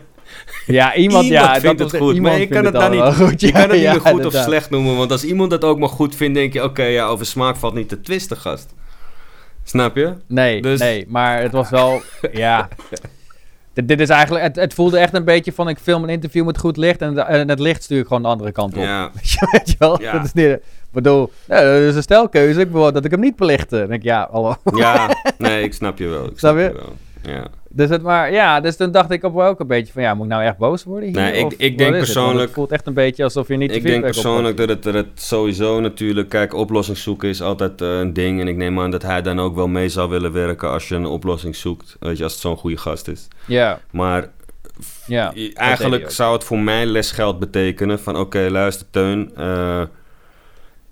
[SPEAKER 1] Ja, iemand,
[SPEAKER 2] Iemand
[SPEAKER 1] ja,
[SPEAKER 2] vindt
[SPEAKER 1] dat
[SPEAKER 2] het goed. Maar je kan het dan niet,
[SPEAKER 1] goed.
[SPEAKER 2] je
[SPEAKER 1] Ja,
[SPEAKER 2] kan het niet meer goed of slecht noemen. Want als iemand dat ook maar goed vindt, denk je... Oké, ja, over smaak valt niet te twisten, gast. Snap je?
[SPEAKER 1] Nee,
[SPEAKER 2] Dus-
[SPEAKER 1] nee, maar het was wel, ja... Dit, dit is eigenlijk, het, het voelde echt een beetje van ik film een interview met goed licht en, en het licht stuur ik gewoon de andere kant op.
[SPEAKER 2] Ja.
[SPEAKER 1] Weet, je, wel?
[SPEAKER 2] Ja.
[SPEAKER 1] Dat is niet, bedoel, dat is een stijlkeuze. Ik bedoel dat ik hem niet belichtte. Dan denk ik, ja, hallo.
[SPEAKER 2] Ja, nee, ik snap je wel. Ik
[SPEAKER 1] Snap
[SPEAKER 2] snap
[SPEAKER 1] je?
[SPEAKER 2] je wel. Ja.
[SPEAKER 1] Dus, het maar, ja, dus toen dacht ik op ook een beetje van, ja, moet ik nou echt boos worden hier?
[SPEAKER 2] Nee, ik- ik denk
[SPEAKER 1] het?
[SPEAKER 2] Persoonlijk-
[SPEAKER 1] Het voelt echt een beetje alsof je niet
[SPEAKER 2] Ik denk persoonlijk dat het, dat het sowieso natuurlijk... Kijk, oplossing zoeken is altijd eh, een ding. En ik neem aan dat hij dan ook wel mee zou willen werken als je een oplossing zoekt. Weet je, als het zo'n goede gast is.
[SPEAKER 1] Ja,
[SPEAKER 2] Maar
[SPEAKER 1] ja.
[SPEAKER 2] Eigenlijk zou het voor mij lesgeld betekenen van oké, luister Teun, eh,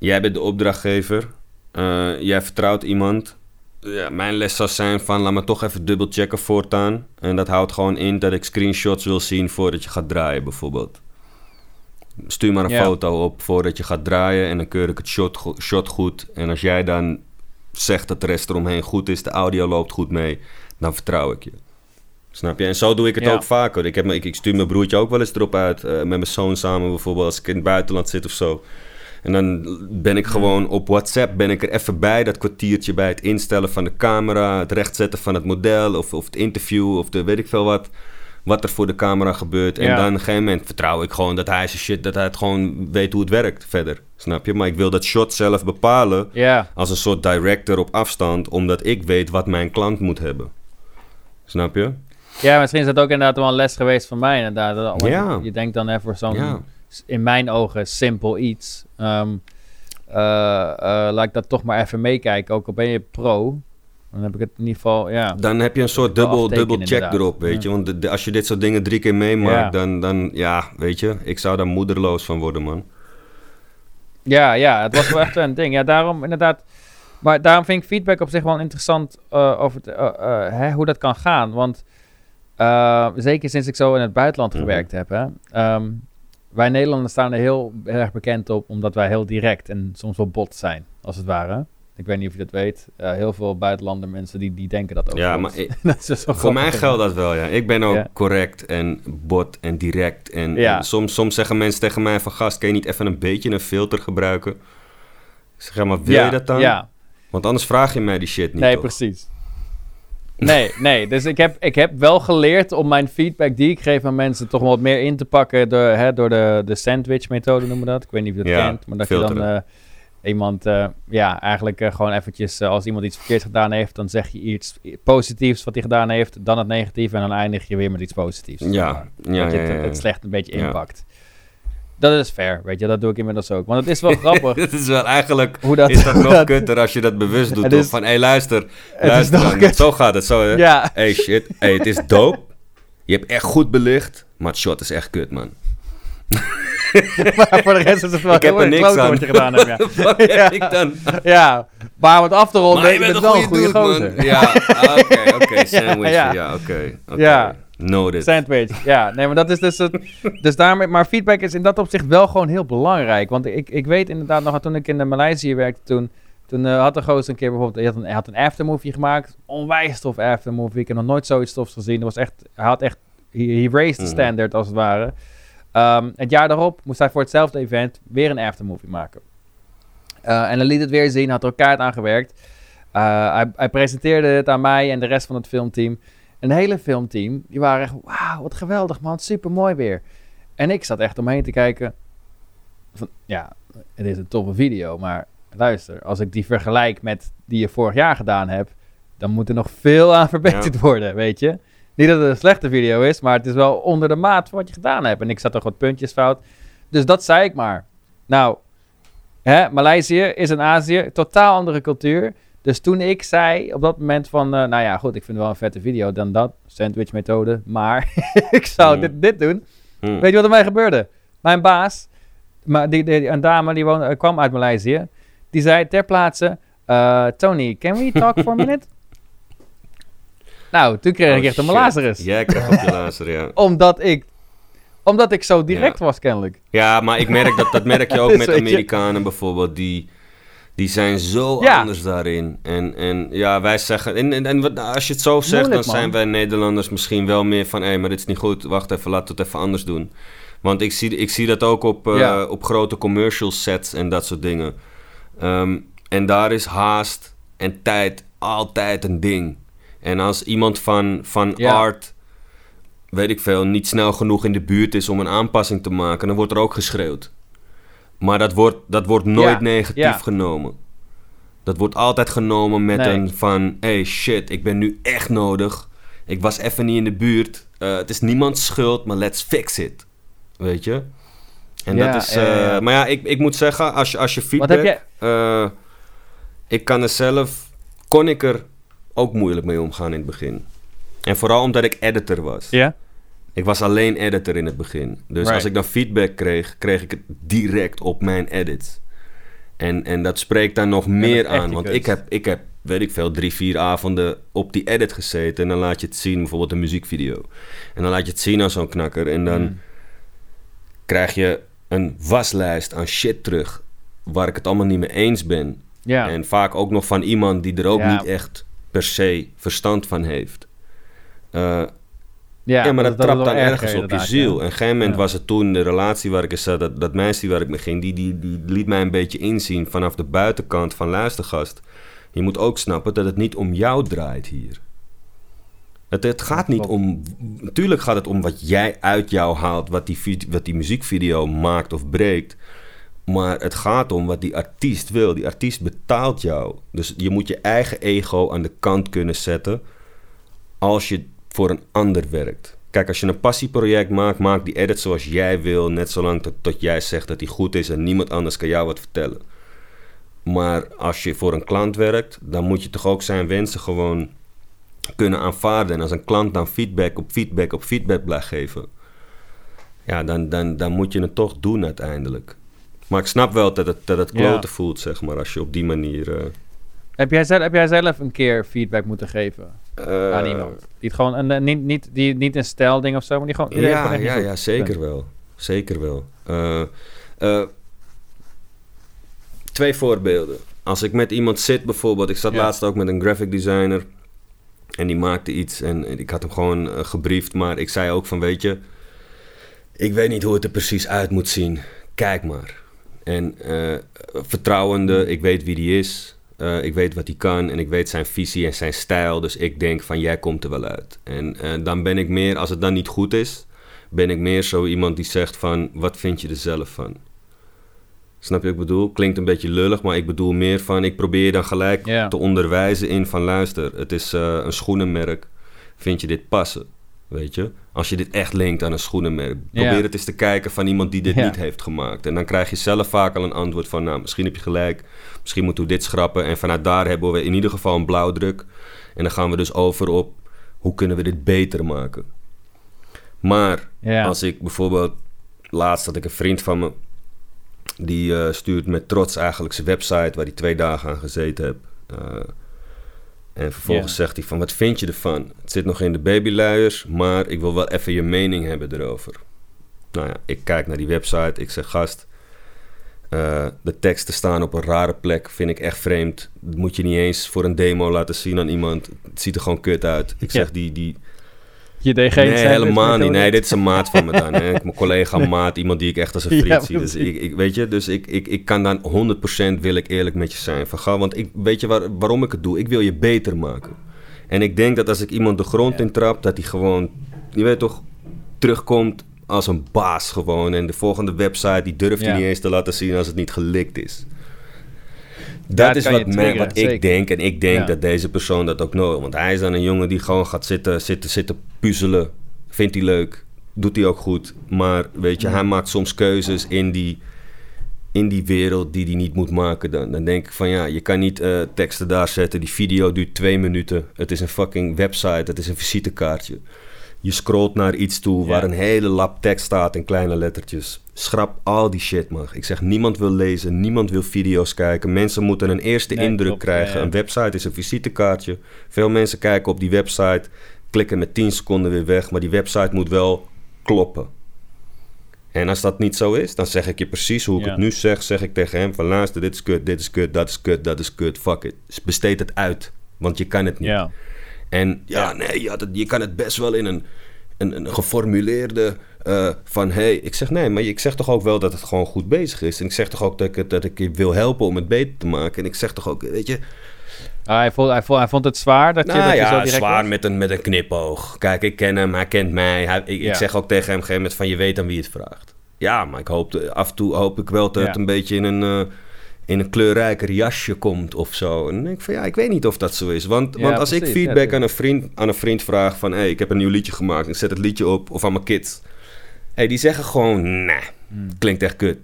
[SPEAKER 2] jij bent de opdrachtgever, eh, jij vertrouwt iemand. Ja, mijn les zou zijn van laat me toch even dubbelchecken voortaan. En dat houdt gewoon in dat ik screenshots wil zien voordat je gaat draaien bijvoorbeeld. Stuur maar een foto op voordat je gaat draaien en dan keur ik het shot, go- shot goed. En als jij dan zegt dat de rest eromheen goed is, de audio loopt goed mee, dan vertrouw ik je. Snap je? En zo doe ik het
[SPEAKER 1] Ja.
[SPEAKER 2] ook vaker. Ik, heb, ik, ik stuur mijn broertje ook wel eens erop uit. eh, met mijn zoon samen bijvoorbeeld, als ik in het buitenland zit of zo. En dan ben ik gewoon op WhatsApp ben ik er even bij. Dat kwartiertje bij het instellen van de camera. Het rechtzetten van het model. Of, of het interview. Of de weet ik veel wat. Wat er voor de camera gebeurt. En
[SPEAKER 1] Ja.
[SPEAKER 2] dan op een gegeven moment vertrouw ik gewoon dat hij zijn shit. Dat hij het gewoon weet hoe het werkt verder. Snap je? Maar ik wil dat shot zelf bepalen.
[SPEAKER 1] Ja,
[SPEAKER 2] Als een soort director op afstand. Omdat ik weet wat mijn klant moet hebben. Snap je?
[SPEAKER 1] ja, misschien is dat ook inderdaad wel een les geweest van mij inderdaad. Dat-
[SPEAKER 2] Ja.
[SPEAKER 1] Je denkt dan even voor zo'n,
[SPEAKER 2] Ja.
[SPEAKER 1] In mijn ogen, simpel iets. Ehm, eh, eh, laat ik dat toch maar even meekijken. Ook al ben je pro, dan heb ik het in ieder geval, ja.
[SPEAKER 2] Dan heb je een soort dubbel, dubbel check
[SPEAKER 1] inderdaad.
[SPEAKER 2] erop, weet
[SPEAKER 1] Ja.
[SPEAKER 2] je. Want de- de- als je dit soort dingen drie keer meemaakt,
[SPEAKER 1] Ja.
[SPEAKER 2] dan, dan, ja, weet je. Ik zou daar moederloos van worden, man.
[SPEAKER 1] Ja, ja, het was wel echt een ding. Ja, daarom inderdaad. Maar daarom vind ik feedback op zich wel interessant eh, over hè, hoe dat kan gaan. Want zeker sinds ik zo in het buitenland
[SPEAKER 2] Mhm.
[SPEAKER 1] gewerkt heb. Hè, ehm, wij Nederlanders staan er heel erg bekend op, omdat wij heel direct en soms wel bot zijn, als het ware. Ik weet niet of je dat weet. Eh, heel veel buitenlander mensen die, die denken dat ook.
[SPEAKER 2] Ja, maar ik-
[SPEAKER 1] dat is wel
[SPEAKER 2] Voor mij geldt dat wel, ja. Ik ben ook
[SPEAKER 1] Ja.
[SPEAKER 2] correct en bot en direct. En,
[SPEAKER 1] Ja.
[SPEAKER 2] en soms, soms zeggen mensen tegen mij van... Gast, kan je niet even een beetje een filter gebruiken? Ik zeg, ja, maar wil
[SPEAKER 1] ja,
[SPEAKER 2] je dat dan?
[SPEAKER 1] Ja,
[SPEAKER 2] Want anders vraag je mij die shit niet,
[SPEAKER 1] nee,
[SPEAKER 2] toch?
[SPEAKER 1] precies. Nee, nee. Dus ik heb, ik heb wel geleerd om mijn feedback die ik geef aan mensen toch wat meer in te pakken door, hè, door de, de sandwich-methode noemen we dat. Ik weet niet of je dat
[SPEAKER 2] Ja,
[SPEAKER 1] kent, maar dat je dan eh, iemand, eh, ja, eigenlijk eh, gewoon eventjes, als iemand iets verkeerds gedaan heeft, dan zeg je iets positiefs wat hij gedaan heeft, dan het negatief en dan eindig je weer met iets positiefs. zeg
[SPEAKER 2] Ja,
[SPEAKER 1] maar.
[SPEAKER 2] ja,
[SPEAKER 1] dat je het, het slecht een beetje inpakt. Dat is fair, weet je, dat doe ik inmiddels ook. Want het is wel grappig
[SPEAKER 2] Het is wel eigenlijk...
[SPEAKER 1] hoe dat...
[SPEAKER 2] is dat nog kutter als je dat bewust doet,
[SPEAKER 1] is-
[SPEAKER 2] Van, hé, hey, luister. Luister dan. Zo gaat het, zo?
[SPEAKER 1] Ja,
[SPEAKER 2] Hey shit, hey, het is dope. Je hebt echt goed belicht, maar het shot is echt kut, man.
[SPEAKER 1] maar voor de rest is het wel
[SPEAKER 2] Ik heb er niks aan.
[SPEAKER 1] wat je gedaan hebt, ja.
[SPEAKER 2] Wat heb
[SPEAKER 1] Ja.
[SPEAKER 2] ik dan?
[SPEAKER 1] Ja, maar het af te ronden,
[SPEAKER 2] Maar
[SPEAKER 1] je bent wel een goede
[SPEAKER 2] man.
[SPEAKER 1] gozer.
[SPEAKER 2] Ja, ah, oké, oké, sandwich.
[SPEAKER 1] Ja,
[SPEAKER 2] Ja,
[SPEAKER 1] ja.
[SPEAKER 2] oké. oké.
[SPEAKER 1] Ja.
[SPEAKER 2] Noted.
[SPEAKER 1] Sandwich, ja. Nee, maar dat is dus het. Dus daarmee, maar feedback is in dat opzicht wel gewoon heel belangrijk. Want ik, ik weet inderdaad nog, toen ik in de Maleisië werkte, toen, toen eh, had de gozer een keer bijvoorbeeld, hij had een, hij had een aftermovie gemaakt. Onwijs tof aftermovie. Ik heb nog nooit zoiets tofs gezien. Dat was echt, hij had echt, he, he raised the
[SPEAKER 2] Mhm.
[SPEAKER 1] standard als het ware. Ehm, het jaar daarop moest hij voor hetzelfde event weer een aftermovie maken. Eh, en dan liet het weer zien, had er elkaar aan gewerkt. Eh, hij, hij presenteerde het aan mij en de rest van het filmteam. En het hele filmteam, die waren echt, wauw, wat geweldig man, super mooi weer. En ik zat echt omheen te kijken. Van, ja, het is een toffe video, maar luister, als ik die vergelijk met die je vorig jaar gedaan hebt, dan moet er nog veel aan verbeterd worden, weet je. Niet dat het een slechte video is, maar het is wel onder de maat van wat je gedaan hebt. En ik zat toch wat puntjes fout. Dus dat zei ik maar. Nou, hè, Maleisië is in Azië, totaal andere cultuur. Dus toen ik zei op dat moment van, eh, nou ja, goed, ik vind het wel een vette video dan dat, sandwich methode, maar ik zou
[SPEAKER 2] Hmm.
[SPEAKER 1] dit, dit doen.
[SPEAKER 2] Hm.
[SPEAKER 1] Weet je wat er mij gebeurde? Mijn baas, maar die, die, een dame die woonde, eh, kwam uit Maleisië, die zei ter plaatse, eh, Tony, can we talk for a minute? nou, toen kreeg
[SPEAKER 2] Oh,
[SPEAKER 1] ik echt een. Lazarus.
[SPEAKER 2] Jij krijgt op je lazer, ja.
[SPEAKER 1] Omdat ik, omdat ik zo direct
[SPEAKER 2] Ja.
[SPEAKER 1] was kennelijk.
[SPEAKER 2] Ja, maar ik merk dat, dat merk je ook
[SPEAKER 1] Dus
[SPEAKER 2] met
[SPEAKER 1] je-
[SPEAKER 2] Amerikanen bijvoorbeeld. Die, die zijn zo
[SPEAKER 1] Ja.
[SPEAKER 2] anders daarin. En, en ja, wij zeggen... En, en, en als je het zo zegt,
[SPEAKER 1] Moeilijk,
[SPEAKER 2] dan zijn wij Nederlanders misschien wel meer van... Hé, maar dit is niet goed. Wacht even, we het even anders doen. Want ik zie, ik zie dat ook op, eh,
[SPEAKER 1] Ja.
[SPEAKER 2] op grote commercial sets en dat soort dingen. Ehm, en daar is haast en tijd altijd een ding. En als iemand van, van
[SPEAKER 1] Ja.
[SPEAKER 2] art, weet ik veel, niet snel genoeg in de buurt is om een aanpassing te maken, dan wordt er ook geschreeuwd. Maar dat wordt, dat wordt nooit
[SPEAKER 1] Ja,
[SPEAKER 2] negatief
[SPEAKER 1] ja.
[SPEAKER 2] genomen. Dat wordt altijd genomen met
[SPEAKER 1] Nee.
[SPEAKER 2] een van... hey shit, ik ben nu echt nodig. Ik was even niet in de buurt. Eh, het is niemands schuld, maar let's fix it. Weet je? En
[SPEAKER 1] Ja,
[SPEAKER 2] dat is... eh, maar ja, ik, ik moet zeggen, als je, als je feedback...
[SPEAKER 1] heb jij-
[SPEAKER 2] eh, ik kan er zelf... Kon ik er ook moeilijk mee omgaan in het begin. En vooral omdat ik editor was.
[SPEAKER 1] Ja?
[SPEAKER 2] Ik was alleen editor in het begin. Dus
[SPEAKER 1] Right.
[SPEAKER 2] als ik dan feedback kreeg, kreeg ik het direct op mijn edits. En, en dat spreekt daar nog meer aan. Want ik heb, ik heb, weet ik veel, drie, vier avonden op die edit gezeten. En dan laat je het zien, bijvoorbeeld een muziekvideo. En dan laat je het zien aan zo'n knakker. En dan
[SPEAKER 1] Mm.
[SPEAKER 2] krijg je een waslijst aan shit terug. Waar ik het allemaal niet mee eens ben.
[SPEAKER 1] Ja.
[SPEAKER 2] En vaak ook nog van iemand die er ook
[SPEAKER 1] Ja.
[SPEAKER 2] niet echt per se verstand van heeft. Eh, ja, maar dat, trapt dan ergens op je ziel.
[SPEAKER 1] ja.
[SPEAKER 2] En op een gegeven moment
[SPEAKER 1] Ja.
[SPEAKER 2] was het toen de relatie waar ik in zat, dat, dat meisje waar ik mee ging, die, die, die liet mij een beetje inzien vanaf de buitenkant van luistergast. Je moet ook snappen dat het niet om jou draait hier. Het, het gaat niet om. Natuurlijk gaat het om wat jij uit jou haalt, wat die, wat die muziekvideo maakt of breekt. Maar het gaat om wat die artiest wil. Die artiest betaalt jou. Dus je moet je eigen ego aan de kant kunnen zetten als je voor een ander werkt. Kijk, als je een passieproject maakt, maak die edit zoals jij wil. Net zolang tot, tot jij zegt dat die goed is en niemand anders kan jou wat vertellen. Maar als je voor een klant werkt, dan moet je toch ook zijn wensen gewoon kunnen aanvaarden. En als een klant dan feedback op feedback op feedback blijft geven, ja, dan, dan, dan moet je het toch doen uiteindelijk. Maar ik snap wel dat het, dat het
[SPEAKER 1] Ja.
[SPEAKER 2] kloten voelt, zeg maar, als je op die manier... eh,
[SPEAKER 1] Heb, jij zelf, heb jij zelf een keer feedback moeten geven
[SPEAKER 2] eh,
[SPEAKER 1] aan iemand? Die het gewoon, een, een- niet, niet, die, niet een stijlding of zo, maar die gewoon...
[SPEAKER 2] Ja,
[SPEAKER 1] gewoon
[SPEAKER 2] ja, ja, zeker wel. Zeker wel. Eh, eh, twee voorbeelden. Als ik met iemand zit bijvoorbeeld, ik zat
[SPEAKER 1] Ja.
[SPEAKER 2] laatst ook met een graphic designer en die maakte iets en ik had hem gewoon eh, gebriefd, maar ik zei ook van weet je, ik weet niet hoe het er precies uit moet zien, kijk maar. En eh, vertrouwende, ik weet wie die is, eh, ik weet wat hij kan en ik weet zijn visie en zijn stijl, dus ik denk van jij komt er wel uit. En eh, dan ben ik meer, als het dan niet goed is, ben ik meer zo iemand die zegt van wat vind je er zelf van? Snap je wat ik bedoel? Klinkt een beetje lullig, maar ik bedoel meer van... ik probeer dan gelijk te onderwijzen in van... luister, het is eh, een schoenenmerk. Vind je dit passen? Weet je? Als je dit echt linkt aan een schoenenmerk. Probeer
[SPEAKER 1] Ja.
[SPEAKER 2] het eens te kijken van iemand die dit
[SPEAKER 1] Ja.
[SPEAKER 2] niet heeft gemaakt. En dan krijg je zelf vaak al een antwoord van... nou, misschien heb je gelijk. Misschien moeten we dit schrappen. En vanuit daar hebben we in ieder geval een blauwdruk. En dan gaan we dus over op... hoe kunnen we dit beter maken? Maar
[SPEAKER 1] Ja.
[SPEAKER 2] als ik bijvoorbeeld... Laatst had ik een vriend van me... Die eh, stuurt met trots eigenlijk zijn website... waar hij twee dagen aan gezeten. Eh, en vervolgens zegt hij van... Wat vind je ervan? Het zit nog in de babyluiers... maar ik wil wel even je mening hebben erover. Nou ja, ik kijk naar die website. Ik zeg, gast... eh, de teksten staan op een rare plek. Vind ik echt vreemd. Dat moet je niet eens voor een demo laten zien aan iemand. Het ziet er gewoon kut uit. Ik zeg, die... die
[SPEAKER 1] Je deed geen
[SPEAKER 2] nee, helemaal niet. Nee, dit is een maat van me dan. Hè. Mijn collega maat, iemand die ik echt als een vriend
[SPEAKER 1] Ja,
[SPEAKER 2] zie. Dus ik, ik, weet je, dus ik, ik, ik kan dan 100% wil ik eerlijk met je zijn. Van, ga, want ik, weet je waar, waarom ik het doe? Ik wil je beter maken. En ik denk dat als ik iemand de grond in trap, dat hij gewoon, je weet toch, terugkomt als een baas gewoon. En de volgende website, die durft hij
[SPEAKER 1] Ja.
[SPEAKER 2] niet eens te laten zien als het niet gelikt is. Dat is wat, wat ik denk. En ik denk dat deze persoon dat ook nodig Want hij is dan een jongen die gewoon gaat zitten, zitten, zitten puzzelen. Vindt hij leuk. Doet hij ook goed. Maar weet je, hij maakt soms keuzes in die, in die wereld die hij niet moet maken. Dan, dan denk ik van ja, je kan niet eh, teksten daar zetten. Die video duurt twee minuten. Het is een fucking website. Het is een visitekaartje. Je scrolt naar iets toe waar een hele lap tekst staat in kleine lettertjes. Schrap al die shit, man. Ik zeg, niemand wil lezen, niemand wil video's kijken. Mensen moeten een eerste
[SPEAKER 1] Nee,
[SPEAKER 2] indruk
[SPEAKER 1] klopt,
[SPEAKER 2] krijgen.
[SPEAKER 1] ja.
[SPEAKER 2] Een website is een visitekaartje. Veel mensen kijken op die website, klikken met 10 seconden weer weg. Maar die website moet wel kloppen. En als dat niet zo is, dan zeg ik je precies hoe ik
[SPEAKER 1] Ja.
[SPEAKER 2] het nu zeg. Zeg ik tegen hem van luister, dit is kut, dit is kut, dat is kut, dat is kut. Fuck it. Besteed het uit, want je kan het niet.
[SPEAKER 1] Ja.
[SPEAKER 2] En ja, nee, je, had het, je kan het best wel in een, een, een geformuleerde eh, van... hey, ik zeg nee, maar ik zeg toch ook wel dat het gewoon goed bezig is. En ik zeg toch ook dat ik, dat ik je wil helpen om het beter te maken. En ik zeg toch ook, weet je...
[SPEAKER 1] Ah, hij, vond, hij, vond, hij vond het zwaar dat je,
[SPEAKER 2] Nou
[SPEAKER 1] dat je zo
[SPEAKER 2] ja,
[SPEAKER 1] direct
[SPEAKER 2] zwaar
[SPEAKER 1] was?
[SPEAKER 2] met een, met een knipoog. Kijk, ik ken hem, hij kent mij. Hij, ik,
[SPEAKER 1] Ja.
[SPEAKER 2] ik zeg ook tegen hem op een gegeven moment van... je weet aan wie het vraagt. Ja, maar ik hoop, af en toe hoop ik wel dat
[SPEAKER 1] Ja.
[SPEAKER 2] het een beetje in een... eh, in een kleurrijker jasje komt of zo. En dan denk ik van ja, ik weet niet of dat zo is. Want,
[SPEAKER 1] Ja,
[SPEAKER 2] want als ik
[SPEAKER 1] precies,
[SPEAKER 2] feedback aan, een vriend, aan een vriend vraag van... hé, hey, ik heb een nieuw liedje gemaakt, ik zet het liedje op. Of aan mijn kids. hey, die zeggen gewoon, nee,
[SPEAKER 1] Hmm.
[SPEAKER 2] klinkt echt kut.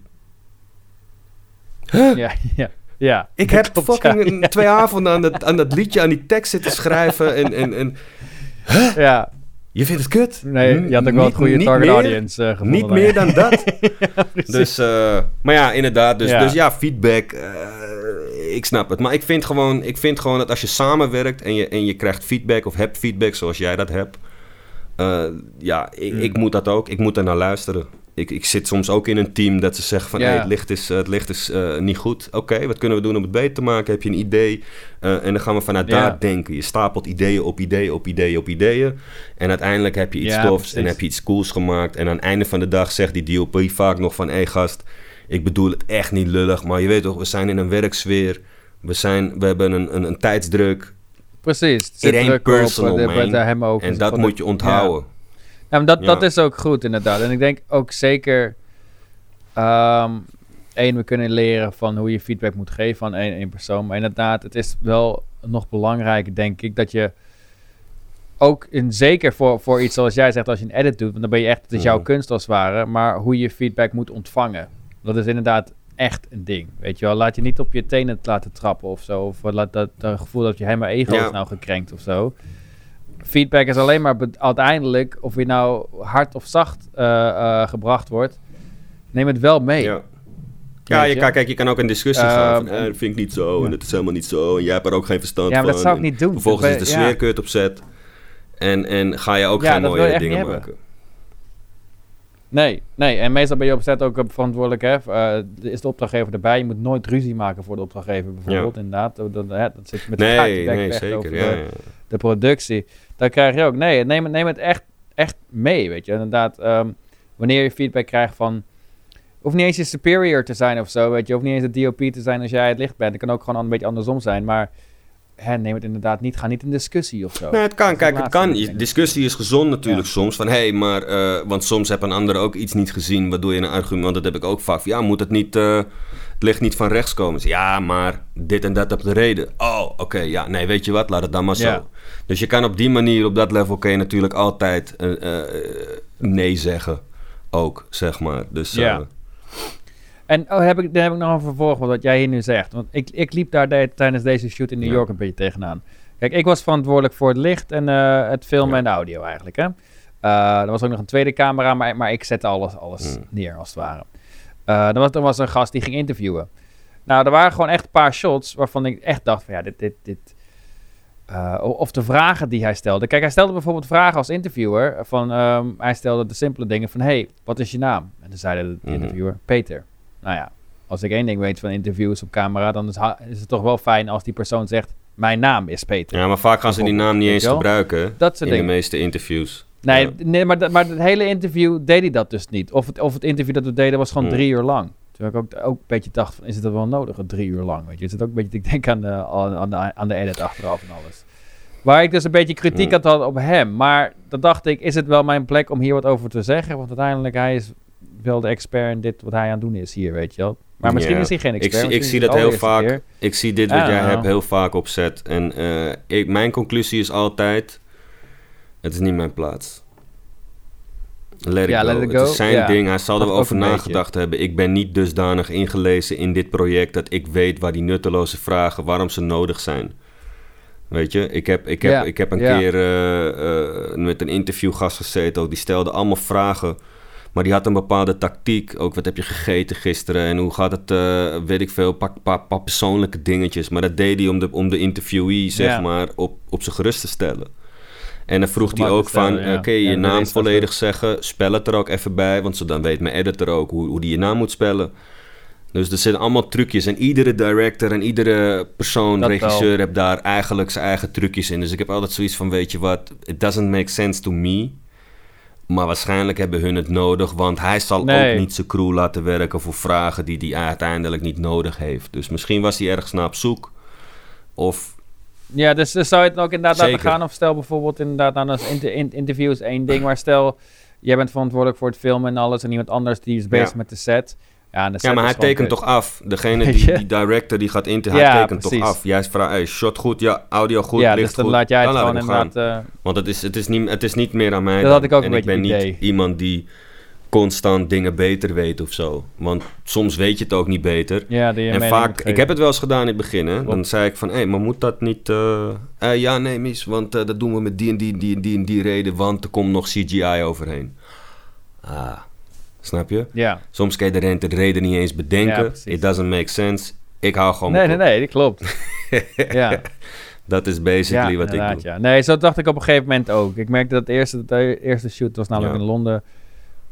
[SPEAKER 1] Ja, ja, ja.
[SPEAKER 2] Ik heb
[SPEAKER 1] klopt,
[SPEAKER 2] fucking
[SPEAKER 1] ja.
[SPEAKER 2] twee avonden aan dat, aan dat liedje, aan die tekst zitten schrijven. En, en, en
[SPEAKER 1] Ja,
[SPEAKER 2] je vindt het kut?
[SPEAKER 1] nee, je had ook wel een goede target
[SPEAKER 2] meer-
[SPEAKER 1] audience gevonden.
[SPEAKER 2] Niet
[SPEAKER 1] dan,
[SPEAKER 2] meer dan dat. Dus, eh, maar ja, inderdaad. Dus
[SPEAKER 1] Ja.
[SPEAKER 2] dus ja feedback. eh, ik snap het. Maar ik vind, gewoon, ik vind gewoon dat als je samenwerkt en je, en je krijgt feedback of hebt feedback zoals jij dat hebt. ja, ik,
[SPEAKER 1] Mm.
[SPEAKER 2] ik moet dat ook. Ik moet er naar luisteren. Ik, ik zit soms ook in een team dat ze zeggen van...
[SPEAKER 1] Ja.
[SPEAKER 2] Hey, het licht is, eh, het licht is eh, niet goed. Oké, wat kunnen we doen om het beter te maken? Heb je een idee? Eh, en dan gaan we vanuit
[SPEAKER 1] Ja.
[SPEAKER 2] daar denken. Je stapelt ideeën op ideeën op ideeën op ideeën. En uiteindelijk heb je iets
[SPEAKER 1] Ja,
[SPEAKER 2] stofs en heb je iets cools gemaakt. En aan het einde van de dag zegt die DOP vaak nog van... Hé hey, gast, ik bedoel het echt niet lullig. Maar je weet toch, we zijn in een werksfeer. We, zijn, we hebben een, een, een tijdsdruk.
[SPEAKER 1] Precies.
[SPEAKER 2] It ain't
[SPEAKER 1] op,
[SPEAKER 2] personal, man.
[SPEAKER 1] hem ook.
[SPEAKER 2] En dat moet je onthouden.
[SPEAKER 1] Ja, maar dat, dat is ook goed inderdaad. En ik denk ook zeker... ehm één, we kunnen leren van hoe je feedback moet geven aan één, één persoon. Maar inderdaad, het is wel nog belangrijker, denk ik, dat je ook in, zeker voor, voor iets zoals jij zegt, als je een edit doet, want dan ben je echt, het is jouw
[SPEAKER 2] Mhm.
[SPEAKER 1] kunst als het ware, maar hoe je feedback moet ontvangen. Dat is inderdaad echt een ding. Weet je wel, laat je niet op je tenen laten trappen of zo. Of laat dat, dat gevoel dat je helemaal ego
[SPEAKER 2] Ja.
[SPEAKER 1] is nou gekrenkt of zo. Feedback is alleen maar uiteindelijk, of je nou hard of zacht eh, eh, gebracht wordt, neem het wel mee.
[SPEAKER 2] Ja. Ja, je kan, kijk, je kan ook in discussie
[SPEAKER 1] Ehm,
[SPEAKER 2] gaan. Van, eh, dat vind ik niet zo
[SPEAKER 1] ja.
[SPEAKER 2] en dat is helemaal niet zo. En jij hebt er ook geen verstand
[SPEAKER 1] Ja, maar
[SPEAKER 2] van.
[SPEAKER 1] dat zou ik niet doen.
[SPEAKER 2] Vervolgens is de
[SPEAKER 1] ben- ja.
[SPEAKER 2] sfeerkut op zet. En, en ga je ook geen mooie dingen
[SPEAKER 1] hebben. Nee, nee. En meestal ben je op zet ook eh, verantwoordelijk. Hè? Eh, is de opdrachtgever erbij? Je moet nooit ruzie maken voor de opdrachtgever bijvoorbeeld. Inderdaad, dat, dat, hè, dat zit met
[SPEAKER 2] Nee,
[SPEAKER 1] bek
[SPEAKER 2] nee, zeker.
[SPEAKER 1] over
[SPEAKER 2] Ja,
[SPEAKER 1] de,
[SPEAKER 2] ja.
[SPEAKER 1] de productie. Dan krijg je ook, nee, neem, het- neem het echt, echt mee, weet je. Inderdaad, ehm, wanneer je feedback krijgt van... hoeft niet eens je superior te zijn of zo, weet je. hoeft niet eens de DOP te zijn als jij het licht bent. Het kan ook gewoon een beetje andersom zijn, maar... Hè, neem het inderdaad niet, ga niet in discussie of zo.
[SPEAKER 2] Nee, het kan. Kijk,
[SPEAKER 1] het
[SPEAKER 2] kan. Je-. Discussie is gezond natuurlijk
[SPEAKER 1] Ja.
[SPEAKER 2] soms. Van, hé, hey, maar... eh, want soms heb een ander ook iets niet gezien... waardoor je een argument... Want dat heb ik ook vaak. van, Ja, moet het niet... eh, het licht niet van rechts komen. Ja, maar dit en dat heb de reden. Oh, oké. ja, nee, weet je wat? Laat het dan maar zo.
[SPEAKER 1] Ja.
[SPEAKER 2] Dus je kan op die manier, op dat level... kun je natuurlijk altijd eh, eh, nee zeggen. Ook, zeg maar. Dus...
[SPEAKER 1] Ja. En oh, heb ik, daar heb ik nog een vervolg wat jij hier nu zegt. Want ik, ik liep daar de- tijdens deze shoot in New
[SPEAKER 2] Ja.
[SPEAKER 1] York een beetje tegenaan. Kijk, ik was verantwoordelijk voor het licht en eh, het filmen
[SPEAKER 2] Ja.
[SPEAKER 1] en de audio eigenlijk. Hè? Eh, er was ook nog een tweede camera, maar, maar ik zette alles, alles
[SPEAKER 2] Hmm.
[SPEAKER 1] neer als het ware. Eh, er, was, er was een gast die ging interviewen. Nou, er waren gewoon echt een paar shots waarvan ik echt dacht van ja, dit... dit, dit of de vragen die hij stelde. Kijk, hij stelde bijvoorbeeld vragen als interviewer. Van, ehm, hij stelde de simpele dingen van... hey, wat is je naam? En dan zei de
[SPEAKER 2] Mhm.
[SPEAKER 1] interviewer... Peter. Nou ja, als ik één ding weet van interviews op camera... dan is, is het toch wel fijn als die persoon zegt... mijn naam is Peter.
[SPEAKER 2] ja, maar vaak gaan ze die naam niet eens
[SPEAKER 1] wel?
[SPEAKER 2] gebruiken.
[SPEAKER 1] Dat soort
[SPEAKER 2] In de
[SPEAKER 1] dingen.
[SPEAKER 2] meeste interviews.
[SPEAKER 1] Nee,
[SPEAKER 2] Ja.
[SPEAKER 1] nee maar, maar het hele interview deed hij dat dus niet. Of het, of het interview dat we deden was gewoon
[SPEAKER 2] Hmm.
[SPEAKER 1] drie uur lang. Terwijl ik ook, ook een beetje dacht, van, is het dat wel nodig, drie uur lang? Weet je? Is het ook een beetje, ik denk aan de, aan de, aan de edit achteraf en alles. Waar ik dus een beetje kritiek
[SPEAKER 2] Hmm.
[SPEAKER 1] had op hem. Maar dan dacht ik, is het wel mijn plek om hier wat over te zeggen? Want uiteindelijk, hij is wel de expert in dit wat hij aan het doen is hier, weet je wel. Maar misschien is hij geen
[SPEAKER 2] Ik
[SPEAKER 1] expert.
[SPEAKER 2] ik
[SPEAKER 1] misschien
[SPEAKER 2] zie
[SPEAKER 1] het
[SPEAKER 2] dat heel vaak.
[SPEAKER 1] keer.
[SPEAKER 2] Ik zie dit wat jij hebt heel vaak op set. En eh, ik, mijn conclusie is altijd... Het is niet mijn plaats. Let it
[SPEAKER 1] Ja,
[SPEAKER 2] go.
[SPEAKER 1] let it
[SPEAKER 2] Het
[SPEAKER 1] go.
[SPEAKER 2] is zijn
[SPEAKER 1] Ja.
[SPEAKER 2] ding. Hij zal
[SPEAKER 1] een beetje.
[SPEAKER 2] nagedacht hebben. Ik ben niet dusdanig ingelezen in dit project... dat ik weet waar die nutteloze vragen... waarom ze nodig zijn. Weet je, ik heb, ik heb, ik heb een keer eh, eh, met een interviewgast gezeten. Ook, die stelde allemaal vragen... Maar die had een bepaalde tactiek. Ook wat heb je gegeten gisteren en hoe gaat het, eh, weet ik veel, paar, persoonlijke dingetjes. Maar dat deed hij om de, om de interviewee, zeg
[SPEAKER 1] Ja.
[SPEAKER 2] maar, op, op zijn gerust te stellen. En dan vroeg hij ook van,
[SPEAKER 1] ja.
[SPEAKER 2] oké,
[SPEAKER 1] Ja,
[SPEAKER 2] je naam volledig zeggen, spel het er ook even bij, want zo dan weet mijn editor ook hoe, hoe die je naam moet spellen. Dus er zitten allemaal trucjes en iedere director en iedere persoon,
[SPEAKER 1] Dat
[SPEAKER 2] regisseur, heeft daar eigenlijk zijn eigen trucjes in. Dus ik heb altijd zoiets van, weet je wat, it doesn't make sense to me. Maar waarschijnlijk hebben hun het nodig, want hij zal
[SPEAKER 1] Nee.
[SPEAKER 2] ook niet zijn crew laten werken voor vragen die hij uiteindelijk niet nodig heeft. Dus misschien was hij ergens naar op zoek. Of
[SPEAKER 1] Ja, dus, dus zou je het ook inderdaad laten gaan? Of stel bijvoorbeeld inderdaad, nou, als inter, in- interview is één ding, maar stel, jij bent verantwoordelijk voor het filmen en alles en iemand anders die is bezig
[SPEAKER 2] Ja.
[SPEAKER 1] met de set. Ja,
[SPEAKER 2] maar hij tekent toch af. Degene die, die director die gaat in, hij
[SPEAKER 1] Ja,
[SPEAKER 2] tekent
[SPEAKER 1] precies.
[SPEAKER 2] toch af. Jij vraagt, hey, shot goed, ja, audio goed,
[SPEAKER 1] ja,
[SPEAKER 2] licht
[SPEAKER 1] dus dan
[SPEAKER 2] goed.
[SPEAKER 1] laat jij het
[SPEAKER 2] laat
[SPEAKER 1] gewoon inderdaad... eh,
[SPEAKER 2] Want het is, het, is niet, het is niet meer aan mij.
[SPEAKER 1] Dat
[SPEAKER 2] dan.
[SPEAKER 1] had ik ook
[SPEAKER 2] en
[SPEAKER 1] een
[SPEAKER 2] ik ben
[SPEAKER 1] het
[SPEAKER 2] niet
[SPEAKER 1] idee.
[SPEAKER 2] iemand die constant dingen beter weet of zo. Want soms weet je het ook niet beter.
[SPEAKER 1] ja, die
[SPEAKER 2] En vaak, ik heb het wel eens gedaan in het begin. Hè? Dan zei ik van, hé, hey, maar moet dat niet... eh, eh, ja, nee, mis, want dat doen we met die en die en die en die en die reden, want er komt nog CGI overheen. Ah, snap je?
[SPEAKER 1] Ja,
[SPEAKER 2] Soms kan je de de reden niet eens bedenken. It doesn't make sense. Ik hou gewoon
[SPEAKER 1] nee, nee, nee, dat klopt. ja,
[SPEAKER 2] Dat is basically
[SPEAKER 1] ja,
[SPEAKER 2] wat ik doe.
[SPEAKER 1] ja. Nee, zo dacht ik op een gegeven moment ook. Ik merkte dat de eerste, de eerste shoot was namelijk
[SPEAKER 2] Ja.
[SPEAKER 1] in Londen.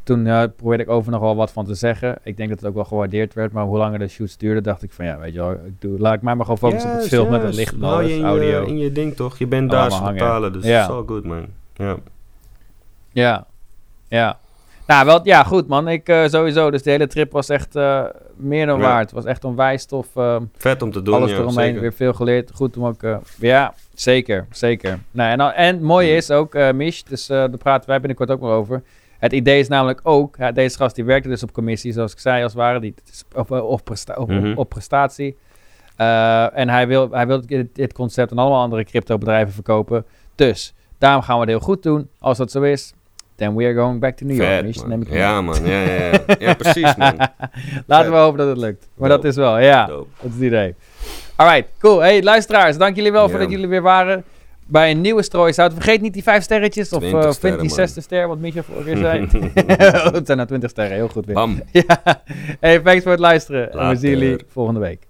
[SPEAKER 1] Toen probeerde ik over nog wel wat van te zeggen. Ik denk dat het ook wel gewaardeerd werd. Maar hoe langer de shoots duurden, dacht ik van ja, weet je wel, ik doe, laat ik mij maar gewoon focussen op het
[SPEAKER 2] Juist,
[SPEAKER 1] filmen, het
[SPEAKER 2] juist.
[SPEAKER 1] licht en alles,
[SPEAKER 2] in
[SPEAKER 1] audio.
[SPEAKER 2] Je, in je ding toch? Je bent daar te betalen, dus it's all good man. Ja.
[SPEAKER 1] Ja, ja. Nou, wel, ja, goed man. Ik eh, sowieso. Dus de hele trip was echt eh, meer dan
[SPEAKER 2] Ja.
[SPEAKER 1] waard. Het was echt onwijs tof. ehm,
[SPEAKER 2] Vet om te doen,
[SPEAKER 1] alles
[SPEAKER 2] ja,
[SPEAKER 1] eromheen,
[SPEAKER 2] zeker.
[SPEAKER 1] weer veel geleerd. Goed om ook... eh, ja, zeker, zeker. Nou, en, en het mooie
[SPEAKER 2] Ja.
[SPEAKER 1] is ook, eh Mish, dus daar praten wij binnenkort ook nog over. Het idee is namelijk ook, ja, deze gast die werkte dus op commissie, zoals ik zei, als het ware, die, presta-
[SPEAKER 2] Mhm.
[SPEAKER 1] op prestatie. En hij wil, hij wil dit, dit concept aan allemaal andere cryptobedrijven verkopen. Dus, daarom gaan we het heel goed doen. Als dat zo is, Then we are going back to New York.
[SPEAKER 2] Vet, ja, man. Ja, ja, ja. ja, precies, man.
[SPEAKER 1] Laten we hopen dat het lukt. Maar dat is wel, ja. Dat is het idee. Alright, cool. Hey, luisteraars, dank jullie wel voor dat jullie weer waren bij een nieuwe strooisout. Vergeet niet die vijf sterretjes of eh, vind die zesde ster, wat Micha voor weer zei. het zijn nou twintig sterren, heel goed weer.
[SPEAKER 2] Bam.
[SPEAKER 1] ja. Hey, thanks voor het luisteren. En we zien jullie volgende week.